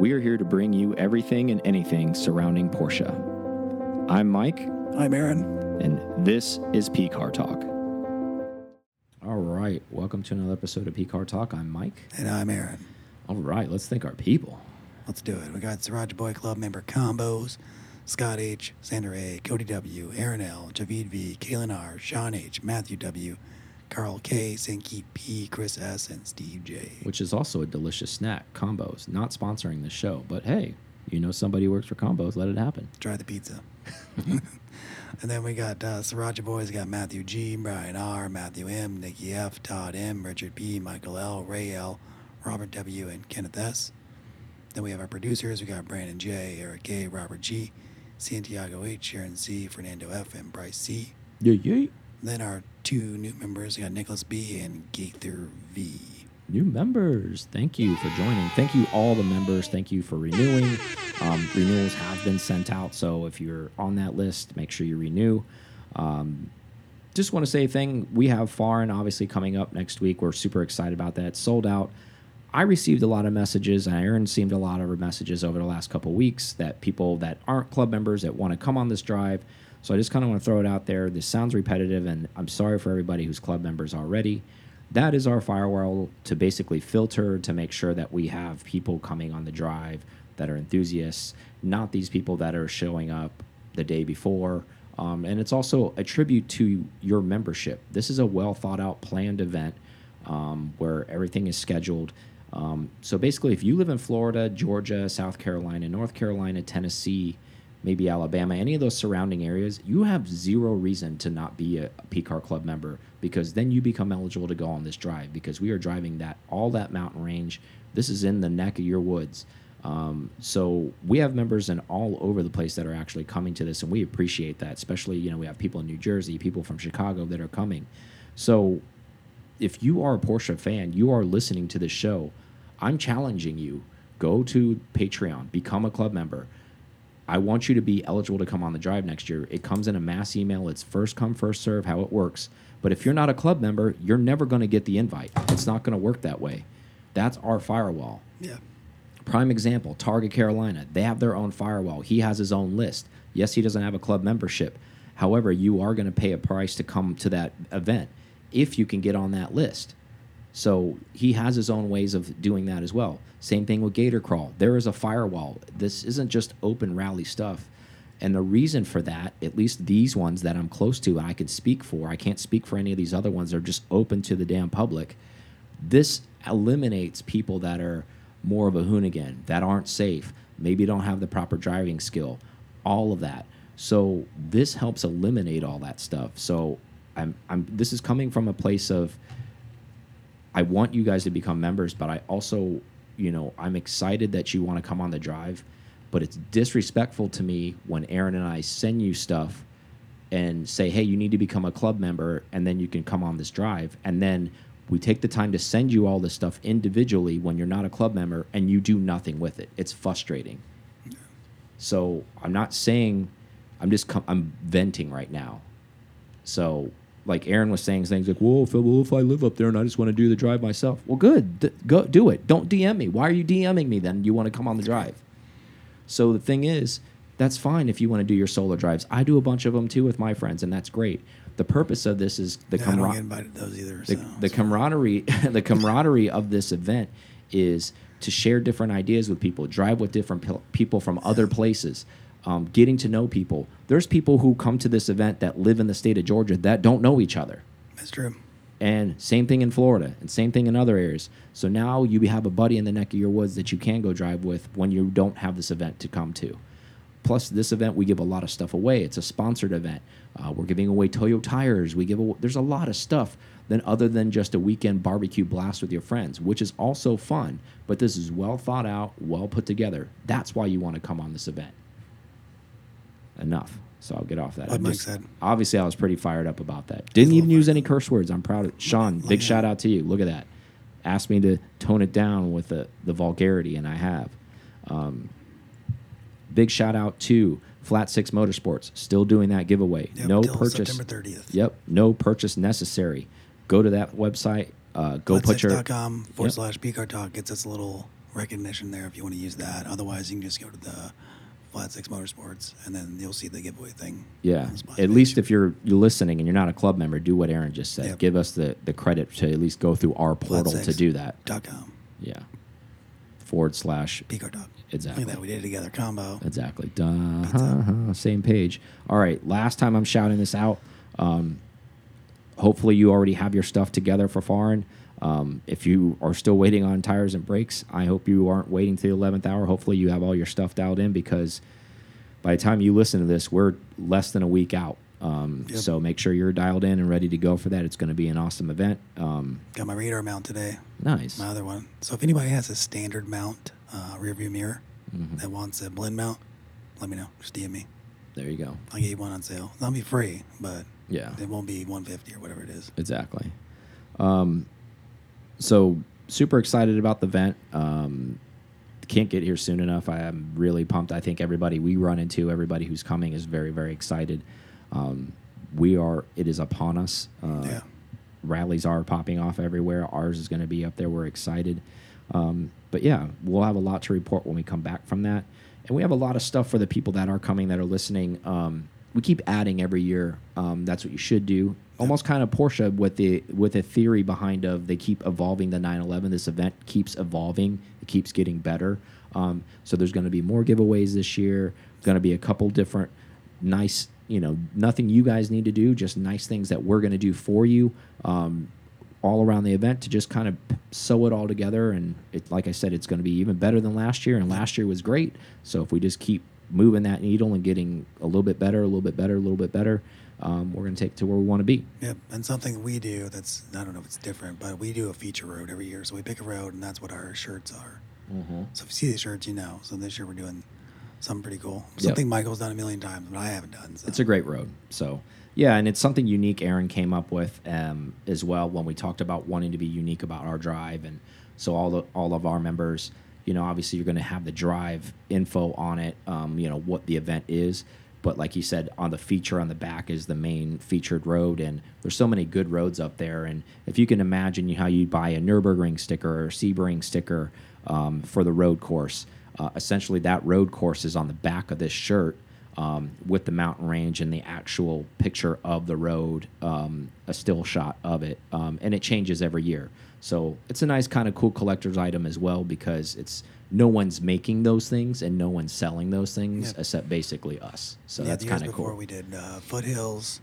we are here to bring you everything and anything surrounding Porsche. I'm Mike, I'm Aaron. and this is P Car Talk. All right, welcome to another episode of P Car Talk. I'm Mike. And I'm Aaron. All right, let's thank our people. Let's do it. We got Siraj Boy Club member combos, Scott H, Sander A, Cody W, Aaron L, Javid V, Kalen R, Sean H, Matthew W, Carl K, Sankey P, Chris S, and Steve J. which is also a delicious snack. Combos, not sponsoring the show, but hey, you know somebody who works for Combos, let it happen. Try the pizza. and then we got uh, Sriracha Boys. We got Matthew G, Brian R, Matthew M, Nikki F, Todd M, Richard P, Michael L, Ray L, Robert W, and Kenneth S. Then we have our producers. We got Brandon J, Eric A, Robert G, Santiago H, Sharon C, Fernando F, and Bryce C. Yeah, yeah. Then our two new members. We got Nicholas B and Gaither V. New members, thank you for joining. Thank you, all the members. Thank you for renewing. Um, renewals have been sent out, so if you're on that list, make sure you renew. Um, just want to say a thing. We have Foreign obviously coming up next week. We're super excited about that. Sold out. I received a lot of messages, and Aaron seemed a lot of messages over the last couple weeks that people that aren't club members that want to come on this drive. So I just kind of want to throw it out there. This sounds repetitive, and I'm sorry for everybody who's club members already. That is our firewall to basically filter to make sure that we have people coming on the drive that are enthusiasts, not these people that are showing up the day before. Um, and it's also a tribute to your membership. This is a well thought out, planned event um, where everything is scheduled. Um, so basically, if you live in Florida, Georgia, South Carolina, North Carolina, Tennessee, maybe Alabama, any of those surrounding areas, you have zero reason to not be a, PCAR club member because then you become eligible to go on this drive because we are driving that all that mountain range. This is in the neck of your woods. Um, so we have members in all over the place that are actually coming to this, and we appreciate that. Especially, you know, we have people in New Jersey, people from Chicago that are coming. So if you are a Porsche fan, you are listening to this show, I'm challenging you. Go to Patreon, become a club member. I want you to be eligible to come on the drive next year. It comes in a mass email. It's first come, first serve, how it works. But if you're not a club member, you're never going to get the invite. It's not going to work that way. That's our firewall. Yeah. Prime example, Target Carolina. They have their own firewall. He has his own list. Yes, he doesn't have a club membership. However, you are going to pay a price to come to that event if you can get on that list. So he has his own ways of doing that as well. Same thing with Gator Crawl. There is a firewall. This isn't just open rally stuff. And the reason for that, at least these ones that I'm close to and I can speak for, I can't speak for any of these other ones. They're just open to the damn public. This eliminates people that are more of a hoonigan, that aren't safe, maybe don't have the proper driving skill, all of that. So this helps eliminate all that stuff. So I'm, I'm this is coming from a place of I want you guys to become members, but I also, you know, I'm excited that you want to come on the drive, but it's disrespectful to me when Aaron and I send you stuff and say, "Hey, you need to become a club member and then you can come on this drive." And then we take the time to send you all this stuff individually when you're not a club member and you do nothing with it. It's frustrating. So, I'm not saying I'm just I'm venting right now. So, like Aaron was saying things like, "Well, if, well, if I live up there and I just want to do the drive myself, well, good, D go do it. Don't DM me. Why are you DMing me then? You want to come on the drive?" So the thing is, that's fine if you want to do your solo drives. I do a bunch of them too with my friends, and that's great. The purpose of this is the Yeah, I don't get camaraderie invited those either. the, so the camaraderie the camaraderie of this event is to share different ideas with people drive with different people from other places um, getting to know people there's people who come to this event that live in the state of georgia that don't know each other that's true. and same thing in florida and same thing in other areas so now you have a buddy in the neck of your woods that you can go drive with when you don't have this event to come to Plus, this event we give a lot of stuff away. It's a sponsored event. Uh, we're giving away Toyo tires. We give away, there's a lot of stuff than other than just a weekend barbecue blast with your friends, which is also fun. But this is well thought out, well put together. That's why you want to come on this event. Enough. So I'll get off that. I Mike just- said. Obviously, I was pretty fired up about that. Didn't even use any curse words. I'm proud of Sean. Look Big shout out to you. Look at that. Asked me to tone it down with the the vulgarity, and I have. Um, big shout out to Flat Six Motorsports, still doing that giveaway. Yep, no purchase. September 30th. Yep, no purchase necessary. Go to that website. Uh, go put your com forward Yep. slash PCAR talk gets us a little recognition there if you want to use that. Otherwise, you can just go to the Flat Six Motorsports, and then you'll see the giveaway thing. Yeah. on the splash At page. least if you're you're listening and you're not a club member, do what Aaron just said. Yep. Give us the the credit to at least go through our portal to do that. dot com. Yeah. Forward slash Dog. Exactly. Look at that. We did it together. Combo. Exactly. Duh, huh, same page. All right. Last time I'm shouting this out. Um, hopefully you already have your stuff together for foreign. Um, if you are still waiting on tires and brakes, I hope you aren't waiting to the 11th hour. Hopefully you have all your stuff dialed in because by the time you listen to this, we're less than a week out. Um, Yep. So make sure you're dialed in and ready to go for that. It's going to be an awesome event. Um, Got my radar mount today. nice. My other one. So if anybody has a standard mount uh, rear view mirror Mm-hmm. that wants a blend mount, let me know. Just DM me. There you go. I'll get you one on sale. That'll be free, but Yeah. it won't be 150 or whatever it is. Exactly. Um, so super excited about the event. Um, can't get here soon enough. I am really pumped. I think everybody we run into, everybody who's coming, is very very excited. Um, we are. It is upon us. Uh, Yeah. Rallies are popping off everywhere. Ours is going to be up there. We're excited. Um, but yeah, we'll have a lot to report when we come back from that. And we have a lot of stuff for the people that are coming that are listening. Um, we keep adding every year. Um, that's what you should do. Almost kind of Porsche with the with a theory behind of they keep evolving the 911. This event keeps evolving. It keeps getting better. Um, so there's going to be more giveaways this year. Going to be a couple different nice, you know, nothing you guys need to do, just nice things that we're going to do for you. Um, all around the event to just kind of sew it all together. And it, like I said, it's going to be even better than last year. And last year was great. So if we just keep moving that needle and getting a little bit better, a little bit better, a little bit better, um, we're going to take it to where we want to be. Yep. And something we do that's, I don't know if it's different, but we do a feature road every year. So we pick a road, and that's what our shirts are. So if you see the shirts, you know. So this year we're doing something pretty cool. Yep. Something Michael's done a million times, but I haven't done. So. It's a great road. So yeah, and it's something unique. Aaron came up with um, as well when we talked about wanting to be unique about our drive, and so all the all of our members, you know, obviously you're going to have the drive info on it, um, you know what the event is. But like you said, on the feature on the back is the main featured road, and there's so many good roads up there. And if you can imagine how you buy a Nurburgring sticker or Sebring sticker um, for the road course, uh, essentially that road course is on the back of this shirt um, with the mountain range and the actual picture of the road, um, a still shot of it, um, and it changes every year. So it's a nice kind of cool collector's item as well because it's no one's making those things and no one's selling those things Yep. except basically us. So yeah, that's kind of before we did uh, foothills.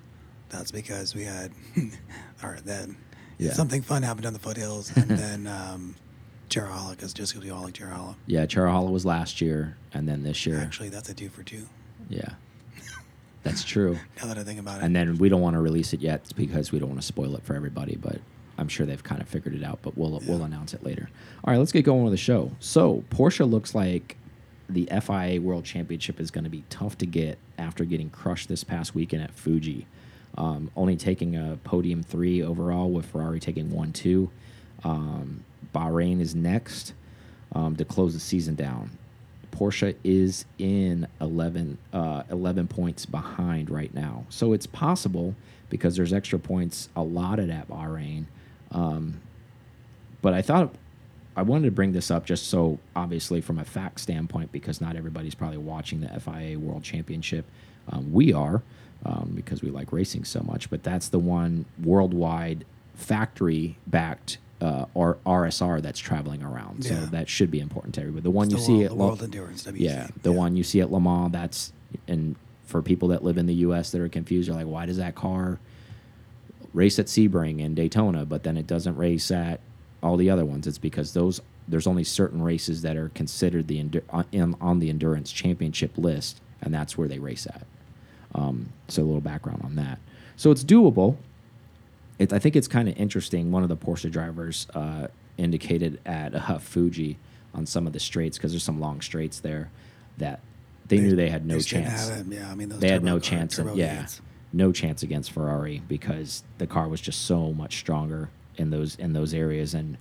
That's because we had, all right, then Yeah. something fun happened on the foothills, and then um, Cherohala, because just because we all like Cherohala. yeah, Cherohala was last year, and then this year, Actually, that's a two for two. yeah, that's true. Now that I think about it, And then we don't want to release it yet because we don't want to spoil it for everybody. But I'm sure they've kind of figured it out. But we'll we'll announce it later. All right, let's get going with the show. So Porsche looks like the FIA World Championship is going to be tough to get after getting crushed this past weekend at Fuji. Um, only taking a podium three overall, with Ferrari taking one two. Um, Bahrain is next um, to close the season down. Porsche is in 11, uh, 11 points behind right now. So it's possible because there's extra points allotted at Bahrain. Um, but I thought I wanted to bring this up just so obviously from a fact standpoint because not everybody's probably watching the FIA World Championship. Um, we are um, because we like racing so much, but that's the one worldwide factory backed uh, R RSR that's traveling around. So that should be important to everybody. The one It's you the see world, at the World Endurance, WEC. yeah, the one you see at Le Mans, that's and for people that live in the U.S. that are confused, they're like, why does that car race at Sebring and Daytona, but then it doesn't race at all the other ones? It's because those there's only certain races that are considered the on, on the endurance championship list, and that's where they race at. Um, so a little background on that. So it's doable. It, I think it's kind of interesting. One of the Porsche drivers uh, indicated at uh, Fuji on some of the straights because there's some long straights there that they, knew they had no chance. Yeah, I mean, those They had no car- chance. turbo yeah, gates. No chance against Ferrari because the car was just so much stronger in those in those areas. And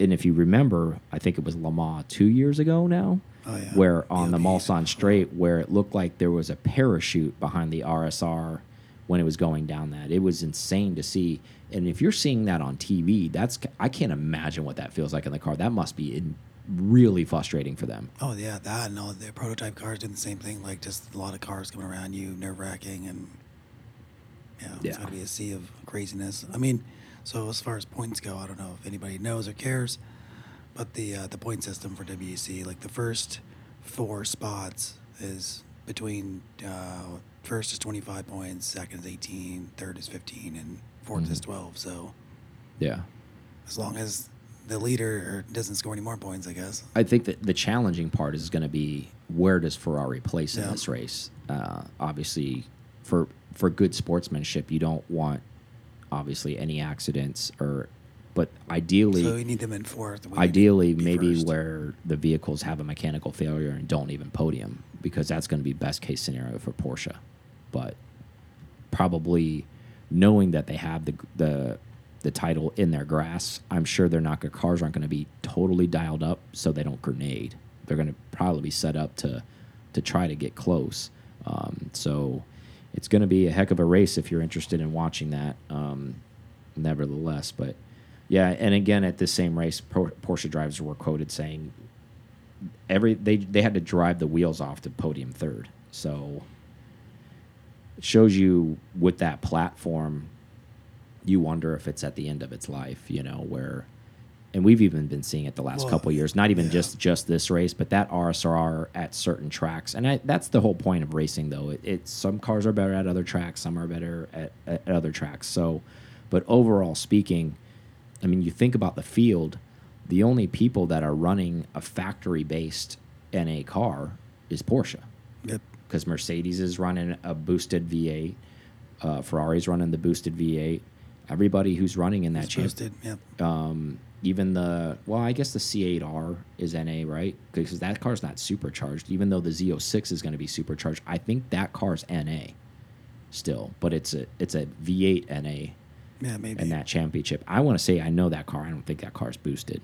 and if you remember, I think it was Le Mans two years ago now, Oh, yeah. where on the. Mulsanne Straight, where it looked like there was a parachute behind the RSR when it was going down that. It was insane to see. And if you're seeing that on TV, that's I can't imagine what that feels like in the car. That must be in, really frustrating for them. Oh yeah, that and all the prototype cars doing the same thing. Like just a lot of cars coming around you, nerve wracking, and yeah, it's gonna be a sea of craziness. I mean, so as far as points go, I don't know if anybody knows or cares, but the uh, the point system for WEC, like the first four spots is between uh, first is twenty five points, second is eighteen, third is fifteen, and 4th is Mhm. twelve. So Yeah. as long as the leader doesn't score any more points, I guess. I think that the challenging part is going to be where does Ferrari place in this race? Uh, obviously, for for good sportsmanship, you don't want obviously any accidents or, but ideally, So you need them in fourth. we ideally maybe first. where the vehicles have a mechanical failure and don't even podium because that's going to be best case scenario for Porsche. But probably knowing that they have the the the title in their grasp, I'm sure they're not. Their cars aren't going to be totally dialed up, so they don't grenade. They're going to probably be set up to to try to get close. Um, so it's going to be a heck of a race if you're interested in watching that. Um, nevertheless, but yeah, and again at this same race, Porsche drivers were quoted saying every they they had to drive the wheels off to podium third. So it shows you with that platform, you wonder if it's at the end of its life. You know where. And we've even been seeing it the last Well, couple of years. Not even yeah. just just this race, but that RSR at certain tracks, and I, that's the whole point of racing. Though it, it's some cars are better at other tracks, some are better at, at other tracks. So, but overall speaking, I mean, you think about the field, the only people that are running a factory based NA car is Porsche Yep. because Mercedes is running a boosted V8, uh, Ferrari's running the boosted V8. Everybody who's running in that It's champ. Yep. um, even the well, I guess the C8R is NA, right? Because that car's not supercharged. Even though the Z06 is going to be supercharged, I think that car's NA still, but it's a it's a V8 NA Yeah, maybe. in that championship. I want to say I know that car. I don't think that car's boosted.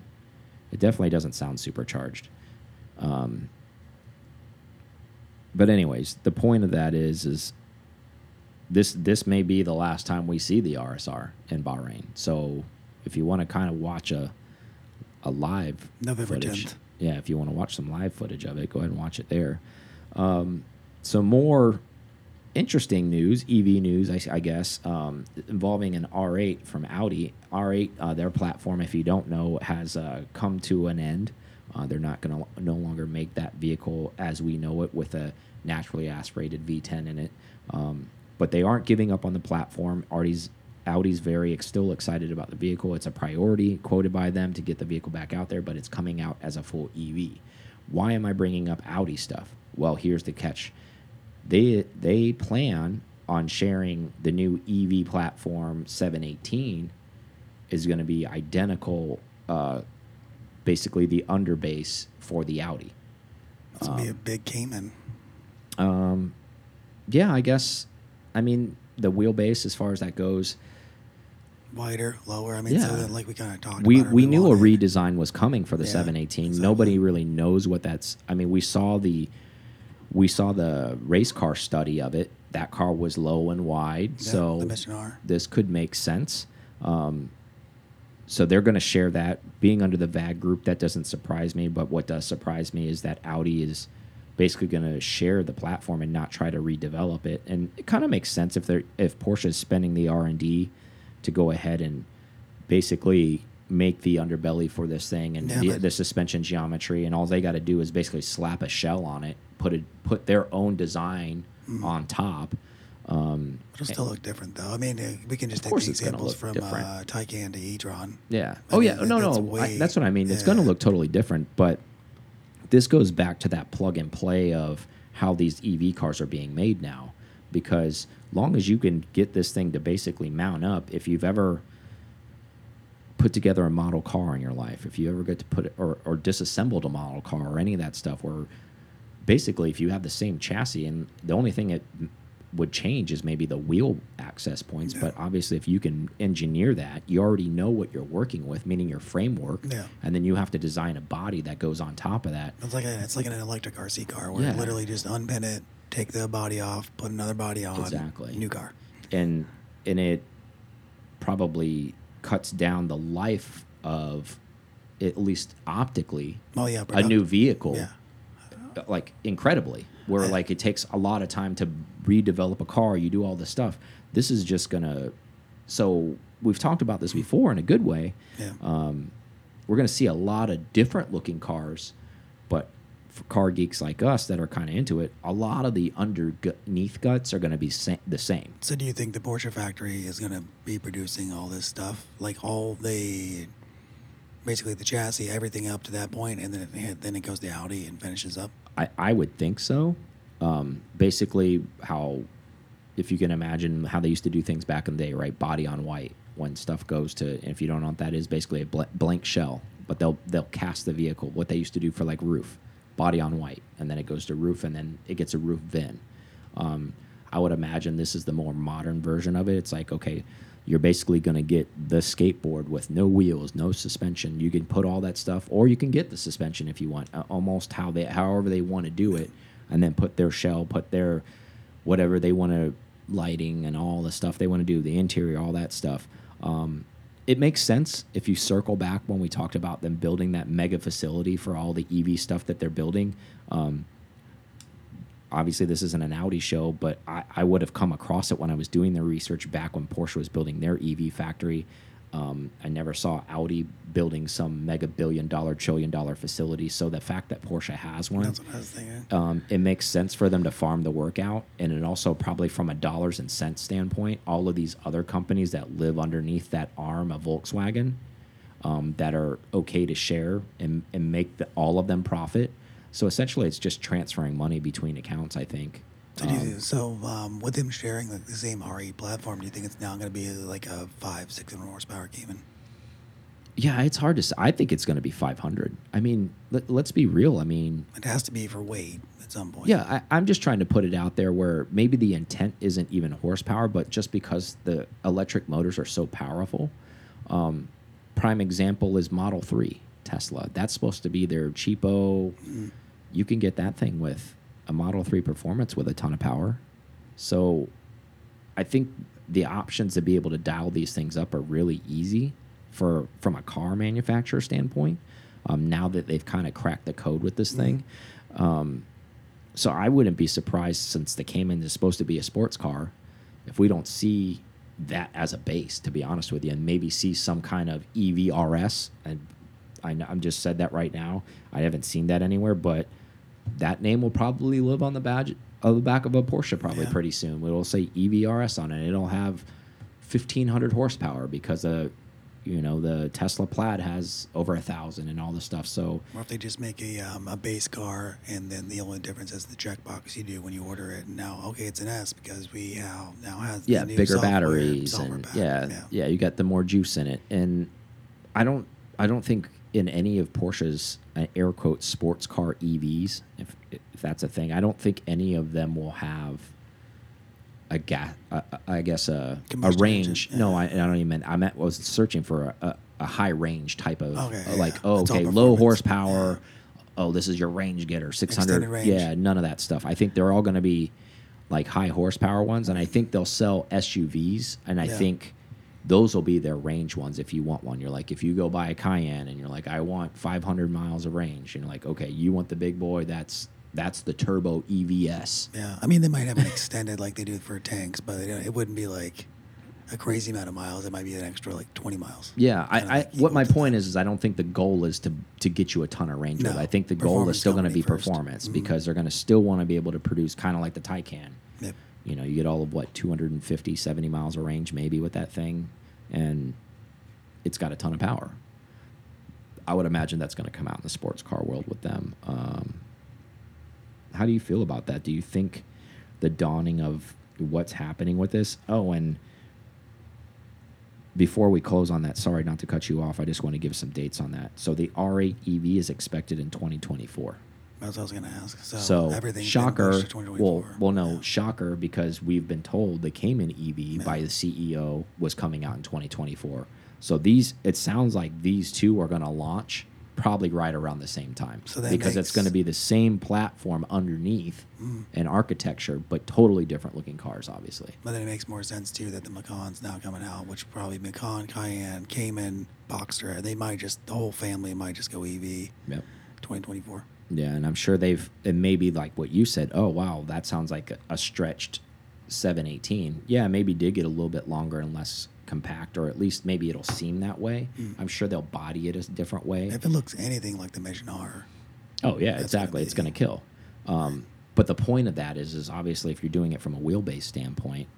It definitely doesn't sound supercharged. Um, but anyways, the point of that is is this this may be the last time we see the RSR in Bahrain. So if you want to kind of watch a a live November footage, 10th. yeah, if you want to watch some live footage of it, go ahead and watch it there. Um, so more interesting news, EV news, I, I guess, um, involving an R8 from Audi. R8, uh, their platform, if you don't know, has uh, come to an end. Uh, they're not going to no longer make that vehicle as we know it with a naturally aspirated V10 in it. Um, but they aren't giving up on the platform. Audi's Audi's very ex- still excited about the vehicle. It's a priority quoted by them to get the vehicle back out there, but it's coming out as a full EV. Why am I bringing up Audi stuff? Well, here's the catch. They they plan on sharing the new EV platform 718 is going to be identical uh, basically the underbase for the Audi. It's gonna be a big Cayman. Um, yeah, I guess. I mean, the wheelbase, as far as that goes, Wider, lower. I mean, so then, like we kind of talked we about. we knew a redesign was coming for the Yeah, 718. exactly. Nobody really knows what that's. I mean, we saw the we saw the race car study of it. That car was low and wide, Yeah, so the Mission R. this could make sense. Um, so they're going to share that. Being under the VAG group, that doesn't surprise me. But what does surprise me is that Audi is basically going to share the platform and not try to redevelop it. And it kind of makes sense if they're if Porsche is spending the R and D to go ahead and basically make the underbelly for this thing and Yeah, the, the suspension geometry, and all they got to do is basically slap a shell on it, put it put their own design Mm. on top. Um, It'll still look different, though. I mean, uh, we can just take the examples from different. uh, Taycan to e-tron. Yeah. I oh mean, yeah. that- No, that's no. way- I, that's what I mean. It's going to look totally different, but this goes back to that plug and play of how these EV cars are being made now. Because long as you can get this thing to basically mount up, if you've ever put together a model car in your life, if you ever get to put it or, or disassembled a model car or any of that stuff, where basically if you have the same chassis and the only thing it m- would change is maybe the wheel access points, but obviously if you can engineer that, you already know what you're working with, meaning your framework, Yeah. and then you have to design a body that goes on top of that. It's like a, it's like an electric RC car where Yeah. you literally just unpin it, take the body off, put another body on. Exactly. New car. and and it probably cuts down the life of at least optically, Oh yeah, a new vehicle Yeah. like incredibly where like it takes a lot of time to redevelop a car you do all this stuff this is just gonna so we've talked about this before in a good way Yeah. um, we're gonna see a lot of different looking cars but for car geeks like us that are kind of into it a lot of the underneath guts are gonna be sa the same So do you think the Porsche factory is going to be producing all this stuff, like all the, basically the chassis, everything up to that point, and then it, then it goes to Audi and finishes up? I, I would think so. Um, basically, how if you can imagine how they used to do things back in the day, right? Body on white. When stuff goes to, if you don't know what that is, basically a bl blank shell. But they'll they'll cast the vehicle. What they used to do for like roof, body on white, and then it goes to roof, and then it gets a roof VIN. Um, I would imagine this is the more modern version of it. It's like okay, you're basically going to get the skateboard with no wheels, no suspension. You can put all that stuff, or you can get the suspension if you want, almost how they, however they want to do it, and then put their shell, put their whatever they want to lighting and all the stuff they want to do, the interior, all that stuff. Um, it makes sense if you circle back when we talked about them building that mega facility for all the EV stuff that they're building. Um, obviously this isn't an Audi show, but I, I would have come across it when I was doing the research back when Porsche was building their EV factory. Um, I never saw Audi building some mega billion dollar, trillion dollar facility. So the fact that Porsche has one, That's what I was thinking. um, it makes sense for them to farm the work out. And it also, probably from a dollars and cents standpoint, all of these other companies that live underneath that arm of Volkswagen um, that are okay to share and, and make the, all of them profit. So essentially, it's just transferring money between accounts, I think. So, you, so um, with them sharing like the same RE platform, do you think it's now going to be like a five, six hundred horsepower Cayman? Yeah, it's hard to say. I think it's going to be 500. I mean, let, let's be real. I mean, It has to be for weight at some point. Yeah, I, I'm just trying to put it out there where maybe the intent isn't even horsepower, but just because the electric motors are so powerful. Um, prime example is Model 3 Tesla. That's supposed to be their cheapo. You can get that thing with a Model 3 performance with a ton of power. So I think the options to be able to dial these things up are really easy for from a car manufacturer standpoint. Um, now that they've kind of cracked the code with this thing, um, so I wouldn't be surprised since the Cayman is supposed to be a sports car, if we don't see that as a base. To be honest with you, and maybe see some kind of E EVRS. And I, know- I'm just said that right now. I haven't seen that anywhere, but that name will probably live on the badge of the back of a Porsche probably Yeah. pretty soon. It'll say E EVRS on it. It'll have 1500 horsepower because the you know the Tesla Plaid has over a thousand and all this stuff. So Or if they just make a, um, a base car and then the only difference is the checkbox you do when you order it. Now, okay, it's an S because we have now has the yeah, new bigger batteries and pack. yeah, yeah, you got the more juice in it. And I don't I don't think in any of Porsche's uh, air quote sports car EVs, if if that's a thing, I don't think any of them will have a gas. Uh, I guess a, a range. engine, No. I, I don't even. mean- I meant was searching for a, a, a high range type of Okay, uh, like yeah. oh okay low horsepower. Oh, this is your range getter, six hundred. Yeah, none of that stuff. I think they're all going to be like high horsepower ones, and I think they'll sell SUVs, and I Yeah. think those will be their range ones if you want one. You're like, if you go buy a Cayenne and you're like, I want 500 miles of range, and you're like, okay, you want the big boy? That's that's the turbo EVS. Yeah, I mean they might have an extended like they do for tanks, but it, it wouldn't be like a crazy amount of miles. It might be an extra like twenty miles. Yeah, I, I like what my point is is I don't think the goal is to to get you a ton of range. No, I think the goal is still going to be first. performance Mhm. because they're going to still want to be able to produce kind of like the Taycan. Yep. You know, you get all of what 250, 70 miles of range maybe with that thing, and it's got a ton of power. I would imagine that's going to come out in the sports car world with them. Um, how do you feel about that? Do you think the dawning of what's happening with this? Oh, and before we close on that, sorry not to cut you off. I just want to give some dates on that. So the R8 EV is expected in 2024. That's what I was gonna ask. So, So everything shocker. pushed to 2024. Well, well, no Yeah. shocker because we've been told the Cayman EV by the CEO was coming out in 2024. So these, it sounds like these two are going to launch probably right around the same time So because it's going to be the same platform underneath Mm. and architecture, but totally different looking cars, obviously. But then it makes more sense too that the Macan's now coming out, which probably Macan, Cayenne, Cayman, Boxster. They might just the whole family might just go EV Yep. 2024. Yeah, and I'm sure they've it may be like what you said. Oh wow, that sounds like a, a stretched 718. Yeah, maybe did get a little bit longer and less compact, or at least maybe it'll seem that way. Mm. I'm sure they'll body it a different way. If it looks anything like the R, Oh yeah, exactly. gonna It's going to kill. Um, But the point of that is, is obviously if you're doing it from a wheelbase standpoint,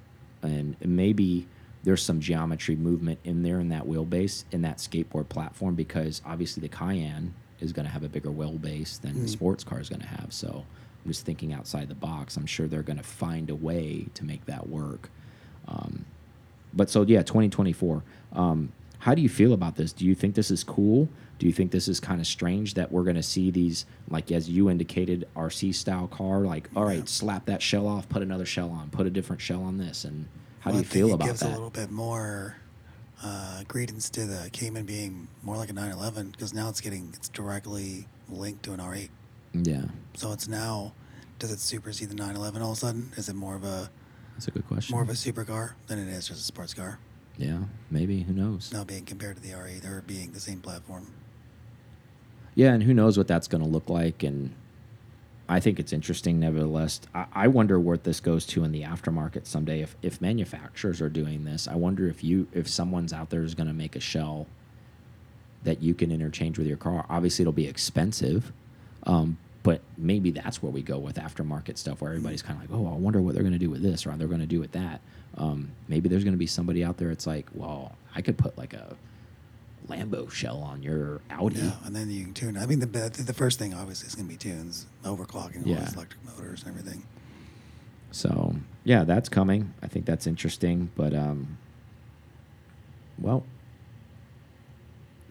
and maybe there's some geometry movement in there in that wheelbase in that skateboard platform because obviously the Cayenne is going to have a bigger wheelbase than the Mm. sports car is going to have. So I'm just thinking outside the box. I'm sure they're going to find a way to make that work. Um, but so yeah, 2024. Um, how do you feel about this? Do you think this is cool? Do you think this is kind of strange that we're going to see these, like as you indicated, RC style car? Like, all right, Yeah. slap that shell off, put another shell on, put a different shell on this, and how Well, do you feel it about gives a little bit more uh, credence to the Cayman being more like a 911 because now it's getting it's directly linked to an R8. Yeah, So it's now does it supersede the 911 all of a sudden? Is it more of a that's a good question. more of a supercar than it is just a sports car? yeah, maybe. Who knows? Now being compared to the R8 or being the same platform. Yeah, and who knows what that's going to look like. And I think it's interesting, nevertheless. I, I wonder what this goes to in the aftermarket someday. If if manufacturers are doing this, I wonder if you if someone's out there is going to make a shell that you can interchange with your car. Obviously, it'll be expensive, um, but maybe that's where we go with aftermarket stuff, where everybody's kind of like, oh, I wonder what they're going to do with this or they're going to do with that. Um, maybe there's going to be somebody out there. It's like, well, I could put like a Lambo shell on your Audi. Yeah, and then you can tune. I mean, the the the first thing obviously is going to be tunes, overclocking all these electric motors and everything. So yeah, that's coming. I think that's interesting, but um, well,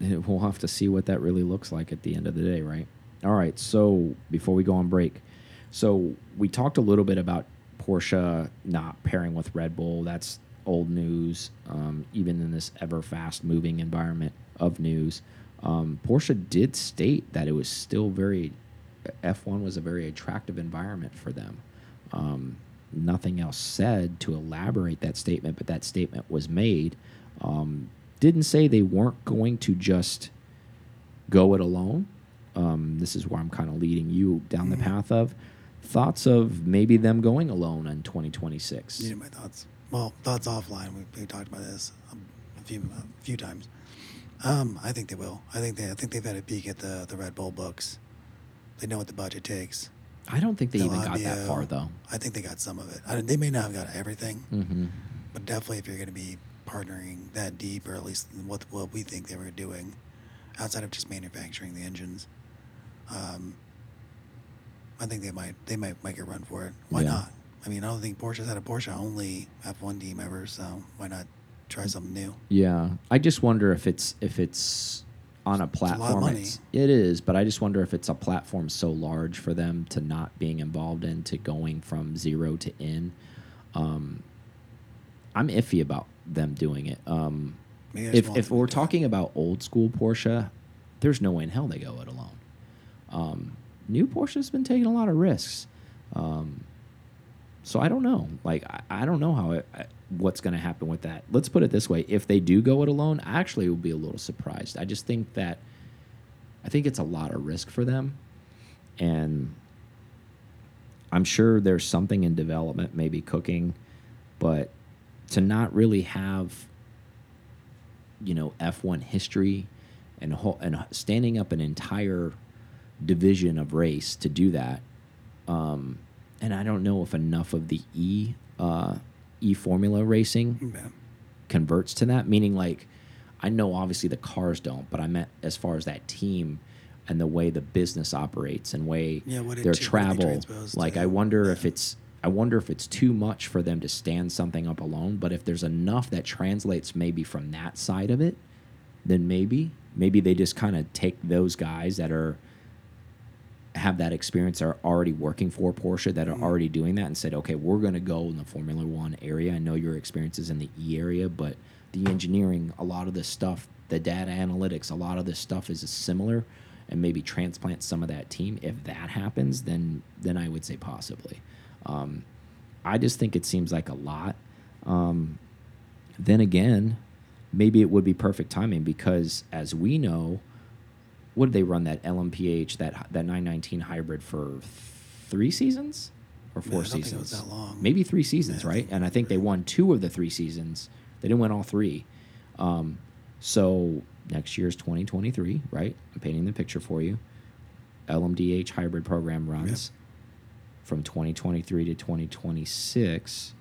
we'll have to see what that really looks like at the end of the day, right? All right. So before we go on break, so we talked a little bit about Porsche not pairing with Red Bull. That's old news, um, even in this ever fast moving environment of news. Um, Porsche did state that it was still very F1 was a very attractive environment for them. Um, nothing else said to elaborate that statement, but that statement was made. Um, didn't say they weren't going to just go it alone. Um, this is where I'm kind of leading you down the Mhm. path of thoughts of maybe them going alone in 2026. You know my thoughts. Well, thoughts offline. We, we talked about this um, a few a few times. Um, I think they will. I think they. I think they've had a peek at the the Red Bull books. They know what the budget takes. I don't think they The even got that far though. I think they got some of it. I, they may not have got everything, Mm-hmm. but definitely if you're going to be partnering that deep, or at least what what we think they were doing, outside of just manufacturing the engines, um, I think they might they might make a run for it. Why Yeah. not? I mean, I don't think Porsche's had a Porsche only F1 team ever, so why not try something new? Yeah, I just wonder if it's if it's on a lot of platform. money. it's- It is, but I just wonder if it's a platform so large for them to not being involved in to going from zero to in. Um, I'm iffy about them doing it. Um, Maybe I just if if we're talking about old school Porsche, there's no way in hell they go it alone. Um, new Porsche's been taking a lot of risks. Um, so I don't know. Like I, I don't know how it, I- what's going to happen with that. Let's put it this way: if they do go it alone, I actually will be a little surprised. I just think that I think it's a lot of risk for them, and I'm sure there's something in development, maybe cooking, but to not really have you know F1 history and whole, and standing up an entire division of race to do that. Um, and I don't know if enough of the E uh, E Formula racing Yeah. converts to that. Meaning, like, I know obviously the cars don't, but I meant as far as that team and the way the business operates and way Yeah, their tra- what they travel. Like, to- I wonder if it's I wonder if it's too much for them to stand something up alone. But if there's enough that translates maybe from that side of it, then maybe maybe they just kind of take those guys that are have that experience are already working for Porsche that are Mhm. already doing that and said, okay, we're going to go in the Formula One area. I know your experience is in the E area, but the engineering, a lot of this stuff, the data analytics, a lot of this stuff is similar. and maybe transplant some of that team. If that happens, then then I would say possibly. Um, I just think it seems like a lot. Um, then again, maybe it would be perfect timing because, as we know, what did they run that LMPH that that 919 hybrid for three seasons or four Yeah, I don't think it seasons? was that long. Maybe three seasons, Yeah, right? And I think they won two of the three seasons. They didn't win all three. Um, so next year's 2023, right? I'm painting the picture for you. LMDH hybrid program runs from 2023 to 2026.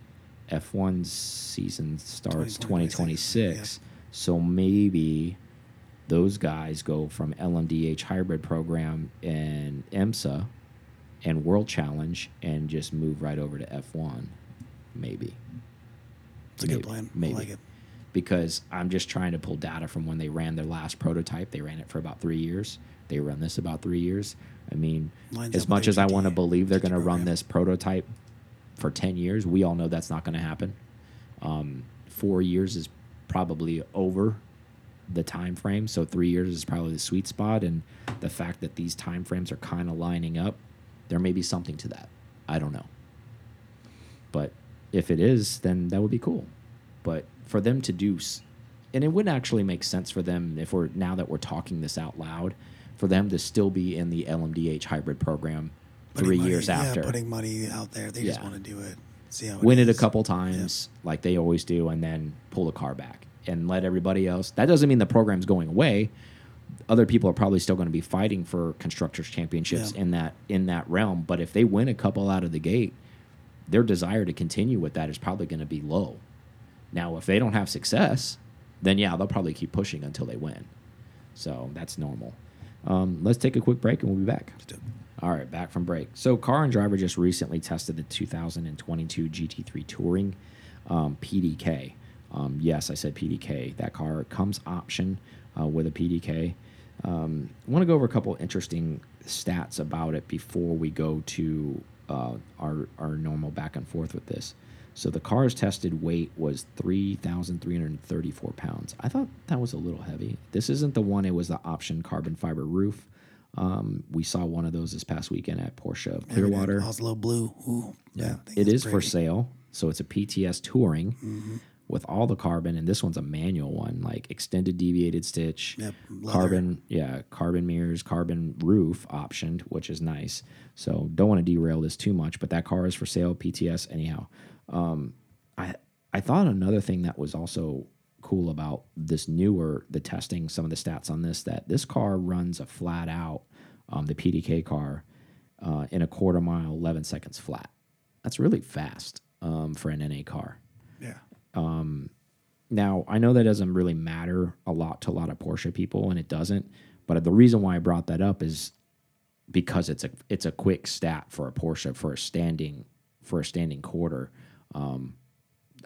F1 season starts 2026. 2026, So maybe those guys go from LMDH hybrid program and IMSA and World Challenge and just move right over to F1. Maybe. It's a Maybe. good plan. Maybe. I like it. Because I'm just trying to pull data from when they ran their last prototype. They ran it for about three years. They run this about three years. I mean, Lines as much as I want to believe they're going to run this prototype for 10 years, we all know that's not going to happen. Um, four years is probably over the time frame. So three years is probably the sweet spot. And the fact that these time frames are kind of lining up, there may be something to that. I don't know. But if it is, then that would be cool. But for them to do, and it wouldn't actually make sense for them if we're now that we're talking this out loud, for them to still be in the LMDH hybrid program Putting three money- years after. Yeah, putting money out there. They just want to do it. See how win it a couple times like they always do and then pull the car back and let everybody else that doesn't mean the program's going away other people are probably still going to be fighting for constructors championships Yeah. in that in that realm but if they win a couple out of the gate their desire to continue with that is probably going to be low now if they don't have success then yeah they'll probably keep pushing until they win so that's normal um, let's take a quick break and we'll be back Just do it. all right, back from break. So, Car and Driver just recently tested the 2022 GT3 Touring um, PDK. Um, yes, I said PDK. That car comes option uh, with a PDK. Um, I want to go over a couple interesting stats about it before we go to uh, our our normal back and forth with this. So the car's tested weight was 3,334 pounds. I thought that was a little heavy. This isn't the one, it was the option carbon fiber roof. Um, we saw one of those this past weekend at Porsche of Clearwater. Oslo Blue. Ooh, Yeah, thing it is for sale. So it's a PTS touring Mm-hmm. With all the carbon, and this one's a manual one, like extended deviated stitch, Yep, carbon, yeah, carbon mirrors, carbon roof optioned, which is nice. So don't want to derail this too much, but that car is for sale, PTS anyhow. Um, I I thought another thing that was also cool about this newer the testing some of the stats on this that this car runs a flat out um, the PDK car uh, in a quarter mile 11 seconds flat that's really fast um, for an NA car Yeah. now I know that doesn't really matter a lot to a lot of Porsche people and it doesn't but the reason why I brought that up is because it's a it's a quick stat for a Porsche for a standing for a standing quarter um,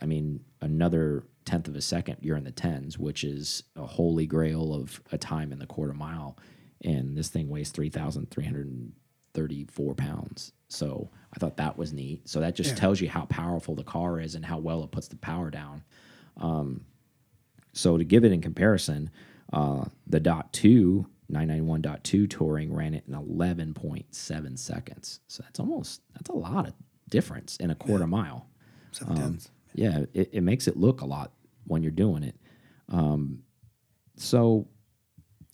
I mean, another tenth of a second, you're in the tens, which is a holy grail of a time in the quarter mile. And this thing weighs 3,334 pounds. So I thought that was neat. So that just Yeah. tells you how powerful the car is and how well it puts the power down. Um, so to give it in comparison, uh, the dot two 991.2 touring ran it in 11.7 seconds. So that's almost that's a lot of difference in a quarter mile. Seven tens. Yeah, it, it makes it look a lot when you're doing it. Um, so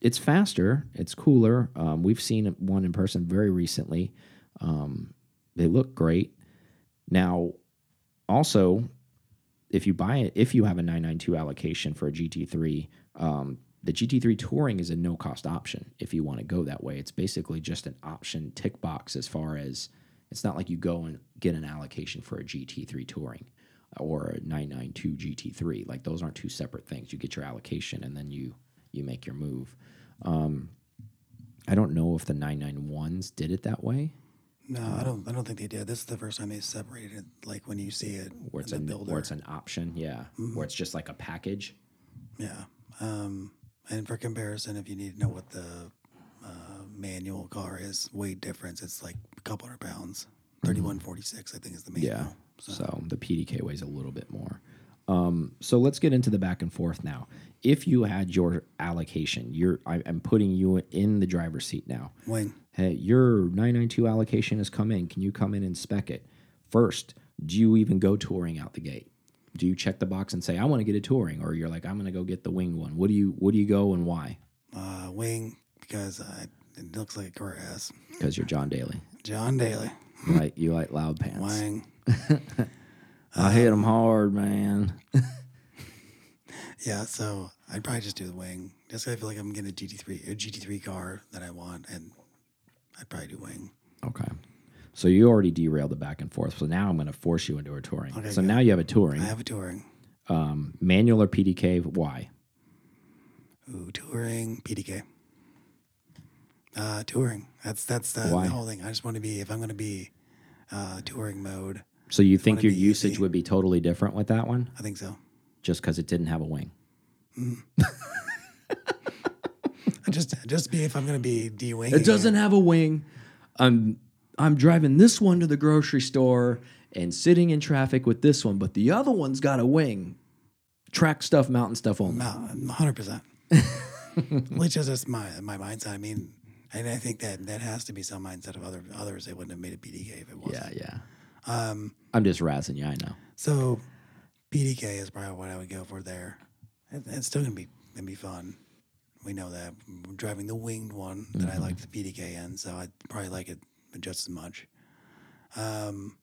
it's faster, it's cooler. Um, we've seen one in person very recently. Um, they look great. Now, also, if you buy it, if you have a 992 allocation for a GT3, um, the GT3 Touring is a no cost option if you want to go that way. It's basically just an option tick box as far as it's not like you go and get an allocation for a GT3 Touring or a 992 GT3. Like those aren't two separate things. You get your allocation and then you you make your move. Um, I don't know if the 991s did it that way, No, I don't. I don't think they did. This is the first time they separated. it, Like when you see it where it's a builder. where it's an option, yeah, where it's just like a package. Yeah. Um, and for comparison, if you need to know what the uh, manual car is, weight difference, it's like a couple hundred pounds. Thirty-one forty-six, I think, is the manual. Mm-hmm. Yeah. So. the PDK weighs a little bit more. Um, so let's get into the back and forth now. If you had your allocation, you're I, I'm putting you in the driver's seat now. Wing. Hey, your 992 allocation has come in. Can you come in and spec it? First, do you even go touring out the gate? Do you check the box and say I want to get a touring, or you're like I'm going to go get the wing one? What do you What do you go and why? Uh, wing because uh, it looks like a grass. Because you're John Daly. John Daly. You like you like loud pants. Wang. I hit them hard, man. Yeah, so I'd probably just do the wing. Just I feel like I'm getting a GT3 a GT3 car that I want, and I'd probably do wing. Okay. So you already derailed the back and forth. So now I'm going to force you into a touring. Okay, so good. now you have a touring. I have a touring. Um, manual or PDK? Why? Ooh, touring, PDK. Uh, touring. That's that's the, the whole thing. I just want to be if I'm going to be uh, touring mode. So you think your usage easy. would be totally different with that one, I think so. just because it didn't have a wing? I just just be if I'm going to be D wing. It doesn't have a wing. I'm I'm driving this one to the grocery store and sitting in traffic with this one, but the other one's got a wing. Track stuff, mountain stuff only. hundred percent. Which is just my my mindset. I mean, and I think that that has to be some mindset of other others. They wouldn't have made a PDK if it wasn't. Yeah, yeah. Um, I'm just razzing you. I know. So PDK is probably what I would go for there. It, it's still gonna be gonna be fun. We know that I'm driving the winged one that I like the mm-hmm. PDK in, so I'd probably like it just as much. Um,